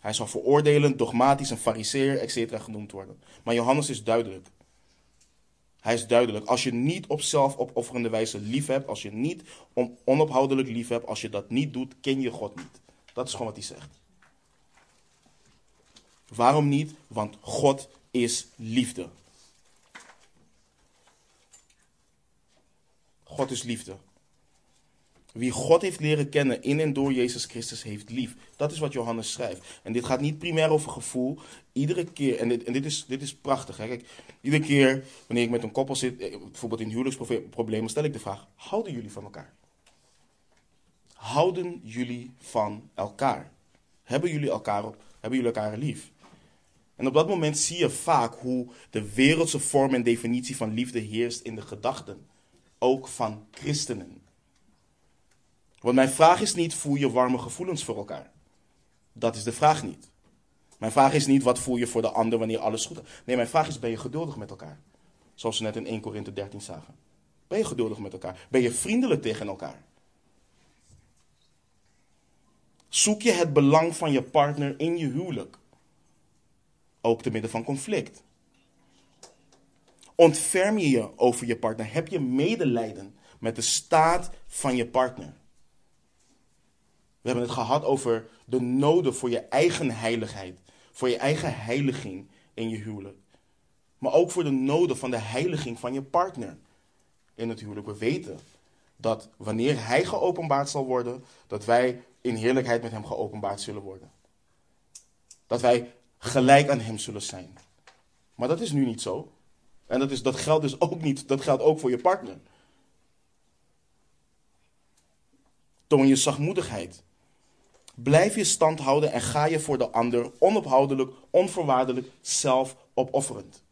Hij zal veroordelend, dogmatisch, een fariseer, etc. genoemd worden. Maar Johannes is duidelijk. Hij is duidelijk. Als je niet op zelfopofferende wijze lief hebt, als je niet onophoudelijk lief hebt, als je dat niet doet, ken je God niet. Dat is gewoon wat hij zegt. Waarom niet? Want God is liefde. God is liefde. Wie God heeft leren kennen in en door Jezus Christus heeft lief. Dat is wat Johannes schrijft. En dit gaat niet primair over gevoel. Iedere keer, en dit, en dit, is, dit is prachtig. Hè? Kijk, iedere keer wanneer ik met een koppel zit, eh, bijvoorbeeld in huwelijksproblemen, stel ik de vraag: houden jullie van elkaar? Houden jullie van elkaar? Hebben jullie elkaar, op, hebben jullie elkaar lief? En op dat moment zie je vaak hoe de wereldse vorm en definitie van liefde heerst in de gedachten. Ook van christenen. Want mijn vraag is niet, voel je warme gevoelens voor elkaar? Dat is de vraag niet. Mijn vraag is niet, wat voel je voor de ander wanneer alles goed is? Nee, mijn vraag is, ben je geduldig met elkaar? Zoals we net in 1 Korinthe 13 zagen. Ben je geduldig met elkaar? Ben je vriendelijk tegen elkaar? Zoek je het belang van je partner in je huwelijk? Ook te midden van conflict. Ontferm je je over je partner? Heb je medelijden met de staat van je partner? We hebben het gehad over de noden voor je eigen heiligheid, voor je eigen heiliging in je huwelijk. Maar ook voor de noden van de heiliging van je partner in het huwelijk. We weten dat wanneer hij geopenbaard zal worden, dat wij in heerlijkheid met hem geopenbaard zullen worden. Dat wij gelijk aan hem zullen zijn. Maar dat is nu niet zo. En dat, is, dat geldt dus ook niet, dat geldt ook voor je partner. Toon je zachtmoedigheid. Blijf je stand houden en ga je voor de ander onophoudelijk, onvoorwaardelijk, zelf opofferend.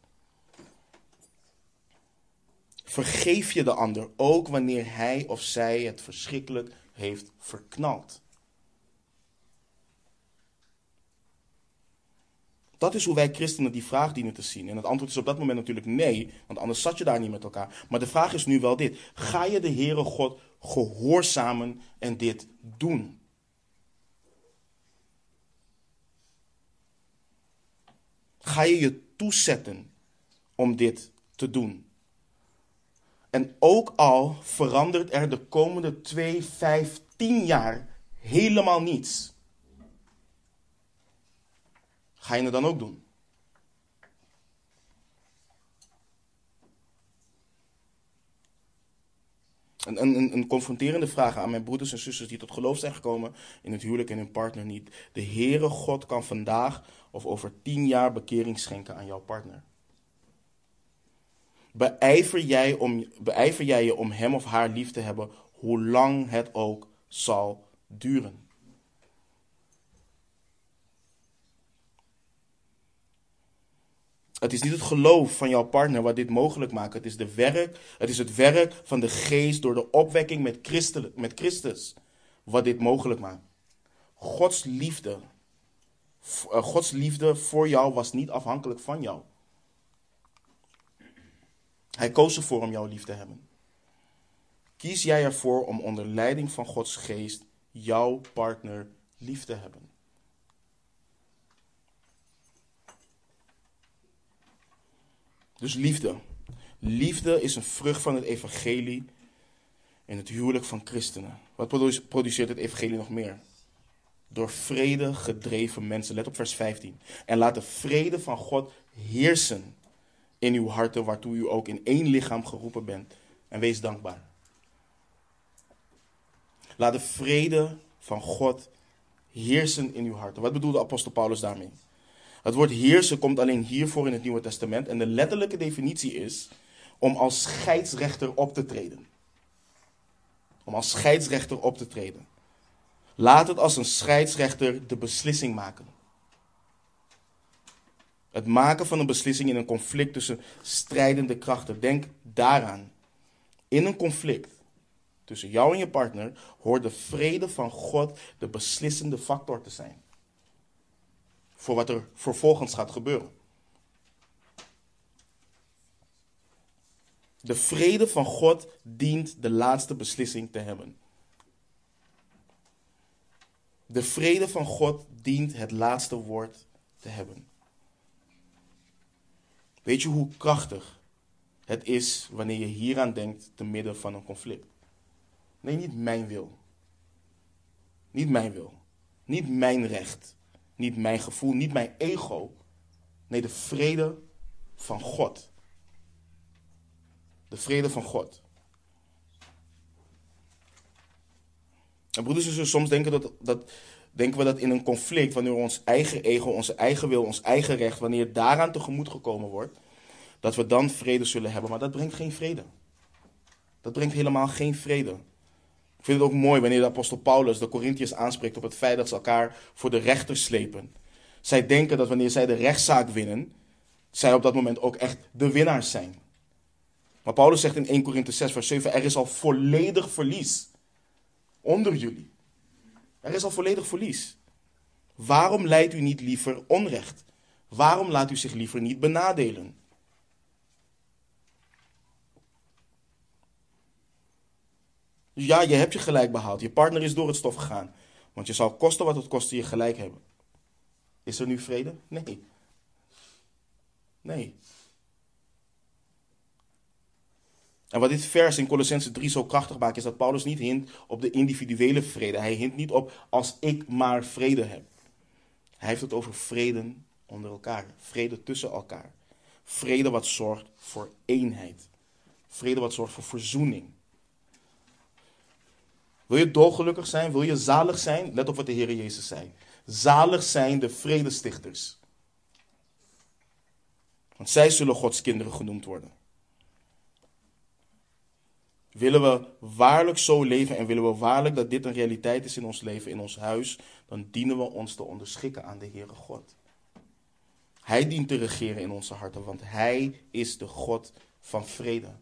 Vergeef je de ander ook wanneer hij of zij het verschrikkelijk heeft verknald. Dat is hoe wij christenen die vraag dienen te zien. En het antwoord is op dat moment natuurlijk nee, want anders zat je daar niet met elkaar. Maar de vraag is nu wel dit. Ga je de Heere God gehoorzamen en dit doen? Ga je je toezetten om dit te doen? En ook al verandert er de komende 2, 5, 10 jaar helemaal niets. Ga je het dan ook doen? Een, een, confronterende vraag aan mijn broeders en zusters die tot geloof zijn gekomen in het huwelijk en hun partner niet. De Heere God kan vandaag of over tien jaar bekering schenken aan jouw partner. Beijver jij, om, beijver jij je om hem of haar lief te hebben, hoe lang het ook zal duren. Het is niet het geloof van jouw partner wat dit mogelijk maakt. Het is, de werk, het is het werk van de geest door de opwekking met, met Christus wat dit mogelijk maakt. Gods liefde, eh, Gods liefde voor jou was niet afhankelijk van jou. Hij koos ervoor om jou lief te hebben. Kies jij ervoor om onder leiding van Gods geest jouw partner lief te hebben? Dus liefde. Liefde is een vrucht van het evangelie in het huwelijk van christenen. Wat produceert het evangelie nog meer? Door vrede gedreven mensen. Let op vers 15. En laat de vrede van God heersen in uw harten, waartoe u ook in één lichaam geroepen bent. En wees dankbaar. Laat de vrede van God heersen in uw harten. Wat bedoelde apostel Paulus daarmee? Het woord heersen komt alleen hiervoor in het Nieuwe Testament. En de letterlijke definitie is om als scheidsrechter op te treden. Om als scheidsrechter op te treden. Laat het als een scheidsrechter de beslissing maken. Het maken van een beslissing in een conflict tussen strijdende krachten. Denk daaraan. In een conflict tussen jou en je partner hoort de vrede van God de beslissende factor te zijn. Voor wat er vervolgens gaat gebeuren. De vrede van God dient de laatste beslissing te hebben. De vrede van God dient het laatste woord te hebben. Weet je hoe krachtig het is wanneer je hieraan denkt te midden van een conflict? Nee, niet mijn wil. Niet mijn wil. Niet mijn recht. Niet mijn gevoel. Niet mijn ego. Nee, de vrede van God. De vrede van God. En broeders en zussen, soms denken, dat, dat, denken we dat in een conflict, wanneer ons eigen ego, onze eigen wil, ons eigen recht, wanneer daaraan tegemoet gekomen wordt, dat we dan vrede zullen hebben. Maar dat brengt geen vrede. Dat brengt helemaal geen vrede. Ik vind het ook mooi wanneer de apostel Paulus de Corinthiërs aanspreekt op het feit dat ze elkaar voor de rechter slepen. Zij denken dat wanneer zij de rechtszaak winnen, zij op dat moment ook echt de winnaars zijn. Maar Paulus zegt in 1 Korinthe 6 vers 7, er is al volledig verlies onder jullie. Er is al volledig verlies. Waarom leidt u niet liever onrecht? Waarom laat u zich liever niet benadelen? Ja, je hebt je gelijk behaald. Je partner is door het stof gegaan. Want je zal kosten wat het kostte je gelijk hebben. Is er nu vrede? Nee. Nee. En wat dit vers in Colossense 3 zo krachtig maakt, is dat Paulus niet hint op de individuele vrede. Hij hint niet op als ik maar vrede heb. Hij heeft het over vrede onder elkaar. Vrede tussen elkaar. Vrede wat zorgt voor eenheid. Vrede wat zorgt voor verzoening. Wil je dolgelukkig zijn? Wil je zalig zijn? Let op wat de Heer Jezus zei. Zalig zijn de vredestichters. Want zij zullen Gods kinderen genoemd worden. Willen we waarlijk zo leven en willen we waarlijk dat dit een realiteit is in ons leven, in ons huis, dan dienen we ons te onderschikken aan de Heere God. Hij dient te regeren in onze harten, want Hij is de God van vrede.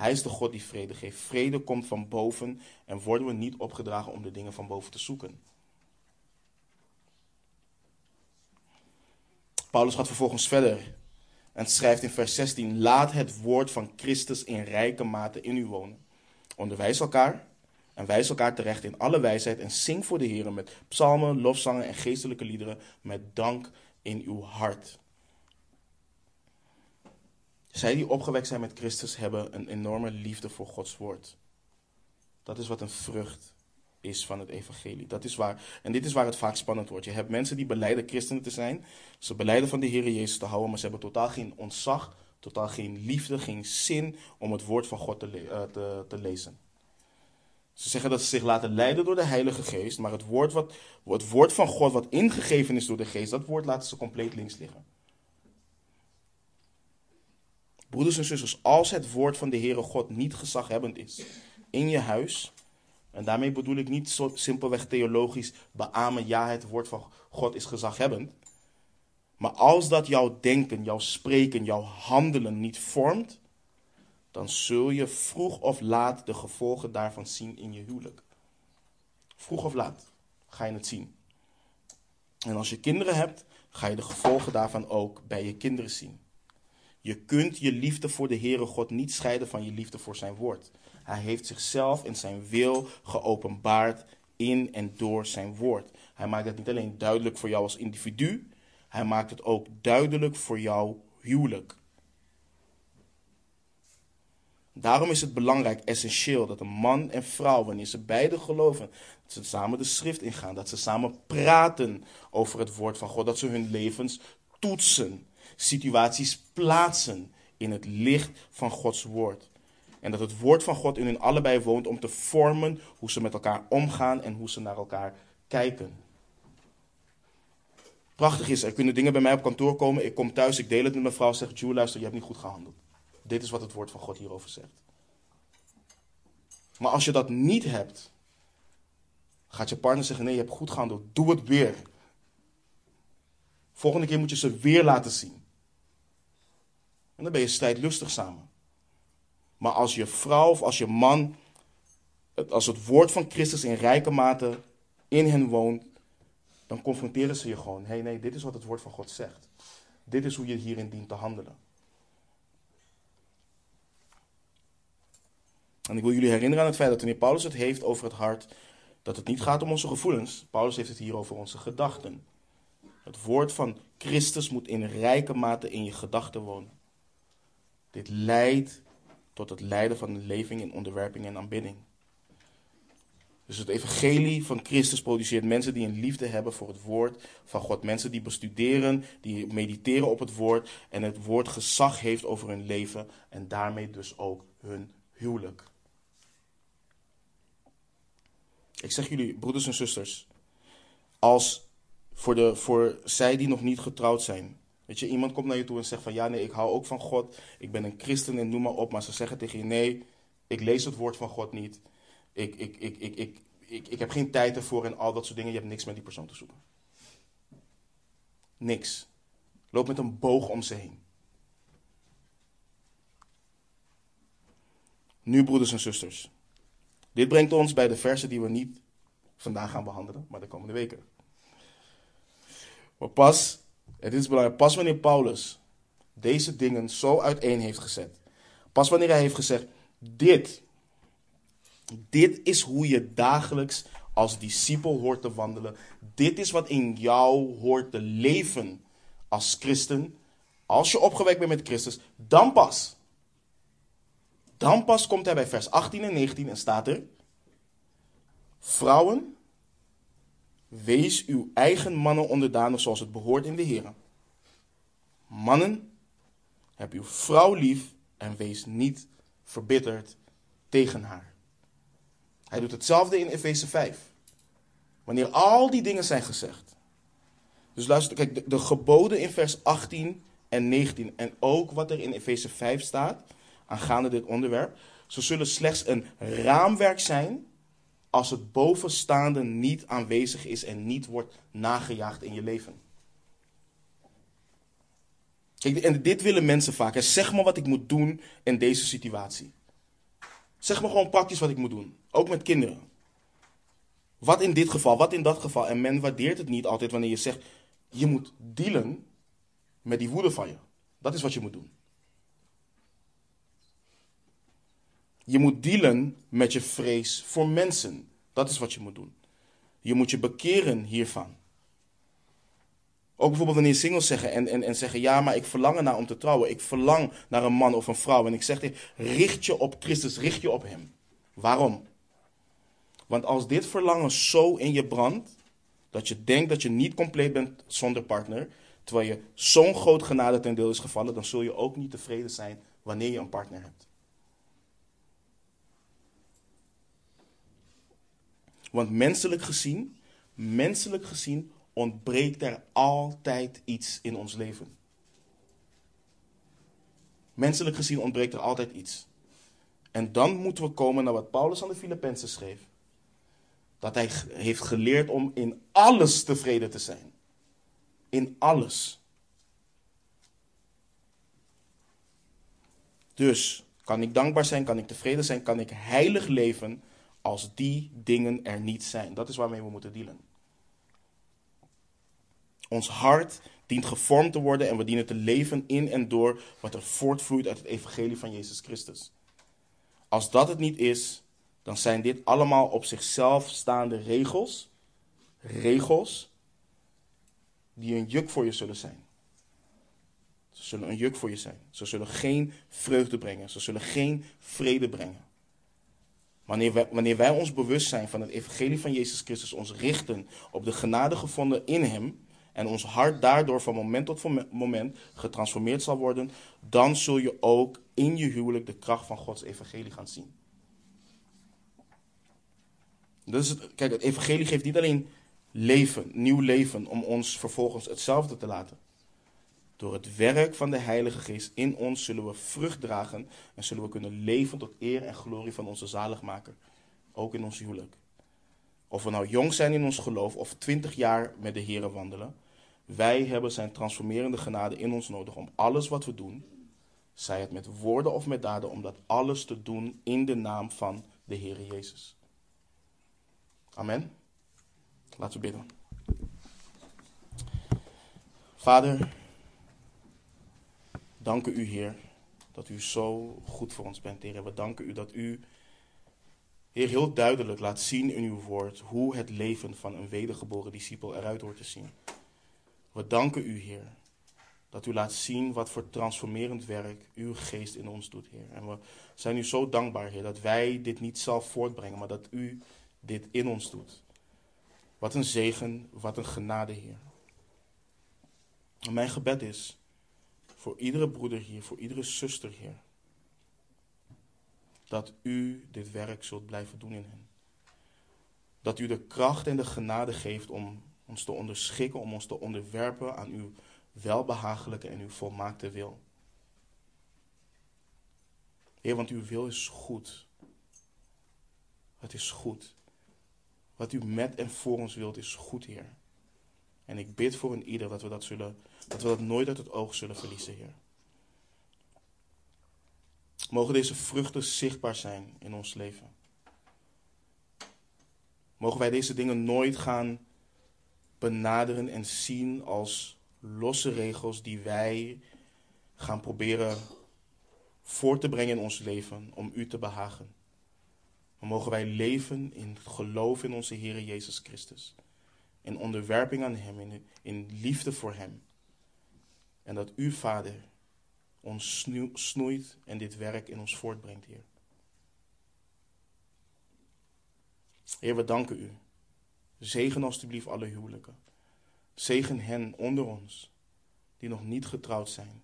Hij is de God die vrede geeft. Vrede komt van boven en worden we niet opgedragen om de dingen van boven te zoeken. Paulus gaat vervolgens verder en schrijft in vers 16: Laat het woord van Christus in rijke mate in u wonen. Onderwijs elkaar en wijs elkaar terecht in alle wijsheid en zing voor de Heer met psalmen, lofzangen en geestelijke liederen met dank in uw hart. Zij die opgewekt zijn met Christus hebben een enorme liefde voor Gods woord. Dat is wat een vrucht is van het evangelie. Dat is waar, en dit is waar het vaak spannend wordt. Je hebt mensen die beleiden christenen te zijn. Ze beleiden van de Heer Jezus te houden, maar ze hebben totaal geen ontzag, totaal geen liefde, geen zin om het woord van God te, uh, te, te lezen. Ze zeggen dat ze zich laten leiden door de Heilige Geest, maar het woord, wat, het woord van God wat ingegeven is door de Geest, dat woord laten ze compleet links liggen. Broeders en zusters, als het woord van de Heere God niet gezaghebbend is in je huis, en daarmee bedoel ik niet zo simpelweg theologisch beamen, ja, het woord van God is gezaghebbend, Maar als dat jouw denken, jouw spreken, jouw handelen niet vormt, dan zul je vroeg of laat de gevolgen daarvan zien in je huwelijk. Vroeg of laat ga je het zien. En als je kinderen hebt, ga je de gevolgen daarvan ook bij je kinderen zien. Je kunt je liefde voor de Heere God niet scheiden van je liefde voor zijn woord. Hij heeft zichzelf in zijn wil geopenbaard in en door zijn woord. Hij maakt het niet alleen duidelijk voor jou als individu, hij maakt het ook duidelijk voor jouw huwelijk. Daarom is het belangrijk, essentieel, dat een man en vrouw, wanneer ze beide geloven, dat ze samen de schrift ingaan, dat ze samen praten over het woord van God, dat ze hun levens toetsen, situaties plaatsen in het licht van Gods woord. En dat het woord van God in hun allebei woont om te vormen hoe ze met elkaar omgaan en hoe ze naar elkaar kijken. Prachtig is, er kunnen dingen bij mij op kantoor komen. Ik kom thuis, ik deel het met mijn vrouw, zeg: Jules, luister, je hebt niet goed gehandeld. Dit is wat het woord van God hierover zegt. Maar als je dat niet hebt, gaat je partner zeggen: Nee, je hebt goed gehandeld, doe het weer. Volgende keer moet je ze weer laten zien. En dan ben je strijdlustig samen. Maar als je vrouw of als je man, als het woord van Christus in rijke mate in hen woont, dan confronteren ze je gewoon. Hé, hey, nee, dit is wat het woord van God zegt. Dit is hoe je hierin dient te handelen. En ik wil jullie herinneren aan het feit dat wanneer Paulus het heeft over het hart, dat het niet gaat om onze gevoelens. Paulus heeft het hier over onze gedachten. Het woord van Christus moet in rijke mate in je gedachten wonen. Dit leidt tot het leiden van een leving in onderwerping en aanbidding. Dus het evangelie van Christus produceert mensen die een liefde hebben voor het woord van God. Mensen die bestuderen, die mediteren op het woord en het woord gezag heeft over hun leven en daarmee dus ook hun huwelijk. Ik zeg jullie, broeders en zusters, als voor, de, voor zij die nog niet getrouwd zijn, Weet je, iemand komt naar je toe en zegt van ja, nee, ik hou ook van God. Ik ben een christen en noem maar op. Maar ze zeggen tegen je nee, ik lees het woord van God niet. Ik, ik, ik, ik, ik, ik, ik heb geen tijd ervoor en al dat soort dingen. Je hebt niks met die persoon te zoeken. Niks. Loop met een boog om ze heen. Nu, broeders en zusters. Dit brengt ons bij de versen die we niet vandaag gaan behandelen, maar de komende weken. Maar pas het is belangrijk, pas wanneer Paulus deze dingen zo uiteen heeft gezet. Pas wanneer hij heeft gezegd, dit, dit is hoe je dagelijks als discipel hoort te wandelen. Dit is wat in jou hoort te leven als christen. Als je opgewekt bent met Christus, dan pas. Dan pas komt hij bij vers 18 en 19 en staat er: Vrouwen, Wees uw eigen mannen onderdanig zoals het behoort in de Heer. Mannen, heb uw vrouw lief en wees niet verbitterd tegen haar. Hij doet hetzelfde in Efeze 5. Wanneer al die dingen zijn gezegd. Dus luister, kijk, de, de geboden in vers 18 en 19 en ook wat er in Efeze 5 staat aangaande dit onderwerp, ze zullen slechts een raamwerk zijn als het bovenstaande niet aanwezig is en niet wordt nagejaagd in je leven. Kijk, en dit willen mensen vaak. Zeg me wat ik moet doen in deze situatie. Zeg me gewoon praktisch wat ik moet doen. Ook met kinderen. Wat in dit geval, wat in dat geval. En men waardeert het niet altijd wanneer je zegt: je moet dealen met die woede van je. Dat is wat je moet doen. Je moet dealen met je vrees voor mensen. Dat is wat je moet doen. Je moet je bekeren hiervan. Ook bijvoorbeeld wanneer singles zeggen en, en, en zeggen: Ja, maar ik verlang ernaar om te trouwen. Ik verlang naar een man of een vrouw. En ik zeg dir: richt je op Christus, richt je op Hem. Waarom? Want als dit verlangen zo in je brandt, dat je denkt dat je niet compleet bent zonder partner, terwijl je zo'n groot genade ten deel is gevallen, dan zul je ook niet tevreden zijn wanneer je een partner hebt. Want menselijk gezien, menselijk gezien ontbreekt er altijd iets in ons leven. Menselijk gezien ontbreekt er altijd iets. En dan moeten we komen naar wat Paulus aan de Filippenzen schreef. Dat hij heeft geleerd om in alles tevreden te zijn. In alles. Dus kan ik dankbaar zijn, kan ik tevreden zijn, kan ik heilig leven als die dingen er niet zijn. Dat is waarmee we moeten dealen. Ons hart dient gevormd te worden en we dienen te leven in en door wat er voortvloeit uit het evangelie van Jezus Christus. Als dat het niet is, dan zijn dit allemaal op zichzelf staande regels, regels, die een juk voor je zullen zijn. Ze zullen een juk voor je zijn. Ze zullen geen vreugde brengen. Ze zullen geen vrede brengen. Wanneer wij, wanneer ons bewust zijn van het evangelie van Jezus Christus, ons richten op de genade gevonden in Hem, en ons hart daardoor van moment tot moment getransformeerd zal worden, dan zul je ook in je huwelijk de kracht van Gods evangelie gaan zien. Dus het, kijk, het evangelie geeft niet alleen leven, nieuw leven, om ons vervolgens hetzelfde te laten. Door het werk van de Heilige Geest in ons zullen we vrucht dragen en zullen we kunnen leven tot eer en glorie van onze zaligmaker. Ook in ons huwelijk. Of we nou jong zijn in ons geloof of twintig jaar met de Here wandelen. Wij hebben zijn transformerende genade in ons nodig om alles wat we doen, zij het met woorden of met daden, om dat alles te doen in de naam van de Heere Jezus. Amen. Laten we bidden. Vader, danken u Heer dat u zo goed voor ons bent, Heer. We danken u dat u, Heer, heel duidelijk laat zien in uw woord hoe het leven van een wedergeboren discipel eruit hoort te zien. We danken u, Heer, dat u laat zien wat voor transformerend werk uw geest in ons doet, Heer. En we zijn u zo dankbaar, Heer, dat wij dit niet zelf voortbrengen, maar dat u dit in ons doet. Wat een zegen, wat een genade, Heer. En mijn gebed is voor iedere broeder hier, voor iedere zuster, Heer, dat u dit werk zult blijven doen in hen. Dat u de kracht en de genade geeft om ons te onderschikken, om ons te onderwerpen aan uw welbehagelijke en uw volmaakte wil. Heer, want uw wil is goed. Het is goed. Wat u met en voor ons wilt is goed, Heer. En ik bid voor een ieder dat we dat, zullen, dat we dat nooit uit het oog zullen verliezen, Heer. Mogen deze vruchten zichtbaar zijn in ons leven. Mogen wij deze dingen nooit gaan benaderen en zien als losse regels die wij gaan proberen voor te brengen in ons leven om u te behagen. Maar mogen wij leven in geloof in onze Heer Jezus Christus. In onderwerping aan Hem, in, in liefde voor Hem. En dat U, Vader, ons snoeit en dit werk in ons voortbrengt, Heer. Heer, we danken U. Zegen alstublieft alle huwelijken. Zegen hen onder ons die nog niet getrouwd zijn.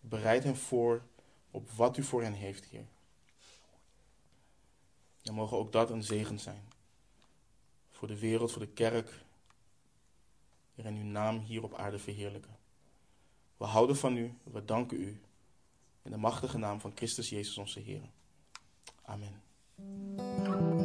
Bereid hen voor op wat u voor hen heeft, Heer. En mogen ook dat een zegen zijn. Voor de wereld, voor de kerk. En uw naam hier op aarde verheerlijken. We houden van u, we danken u. In de machtige naam van Christus Jezus onze Heer. Amen.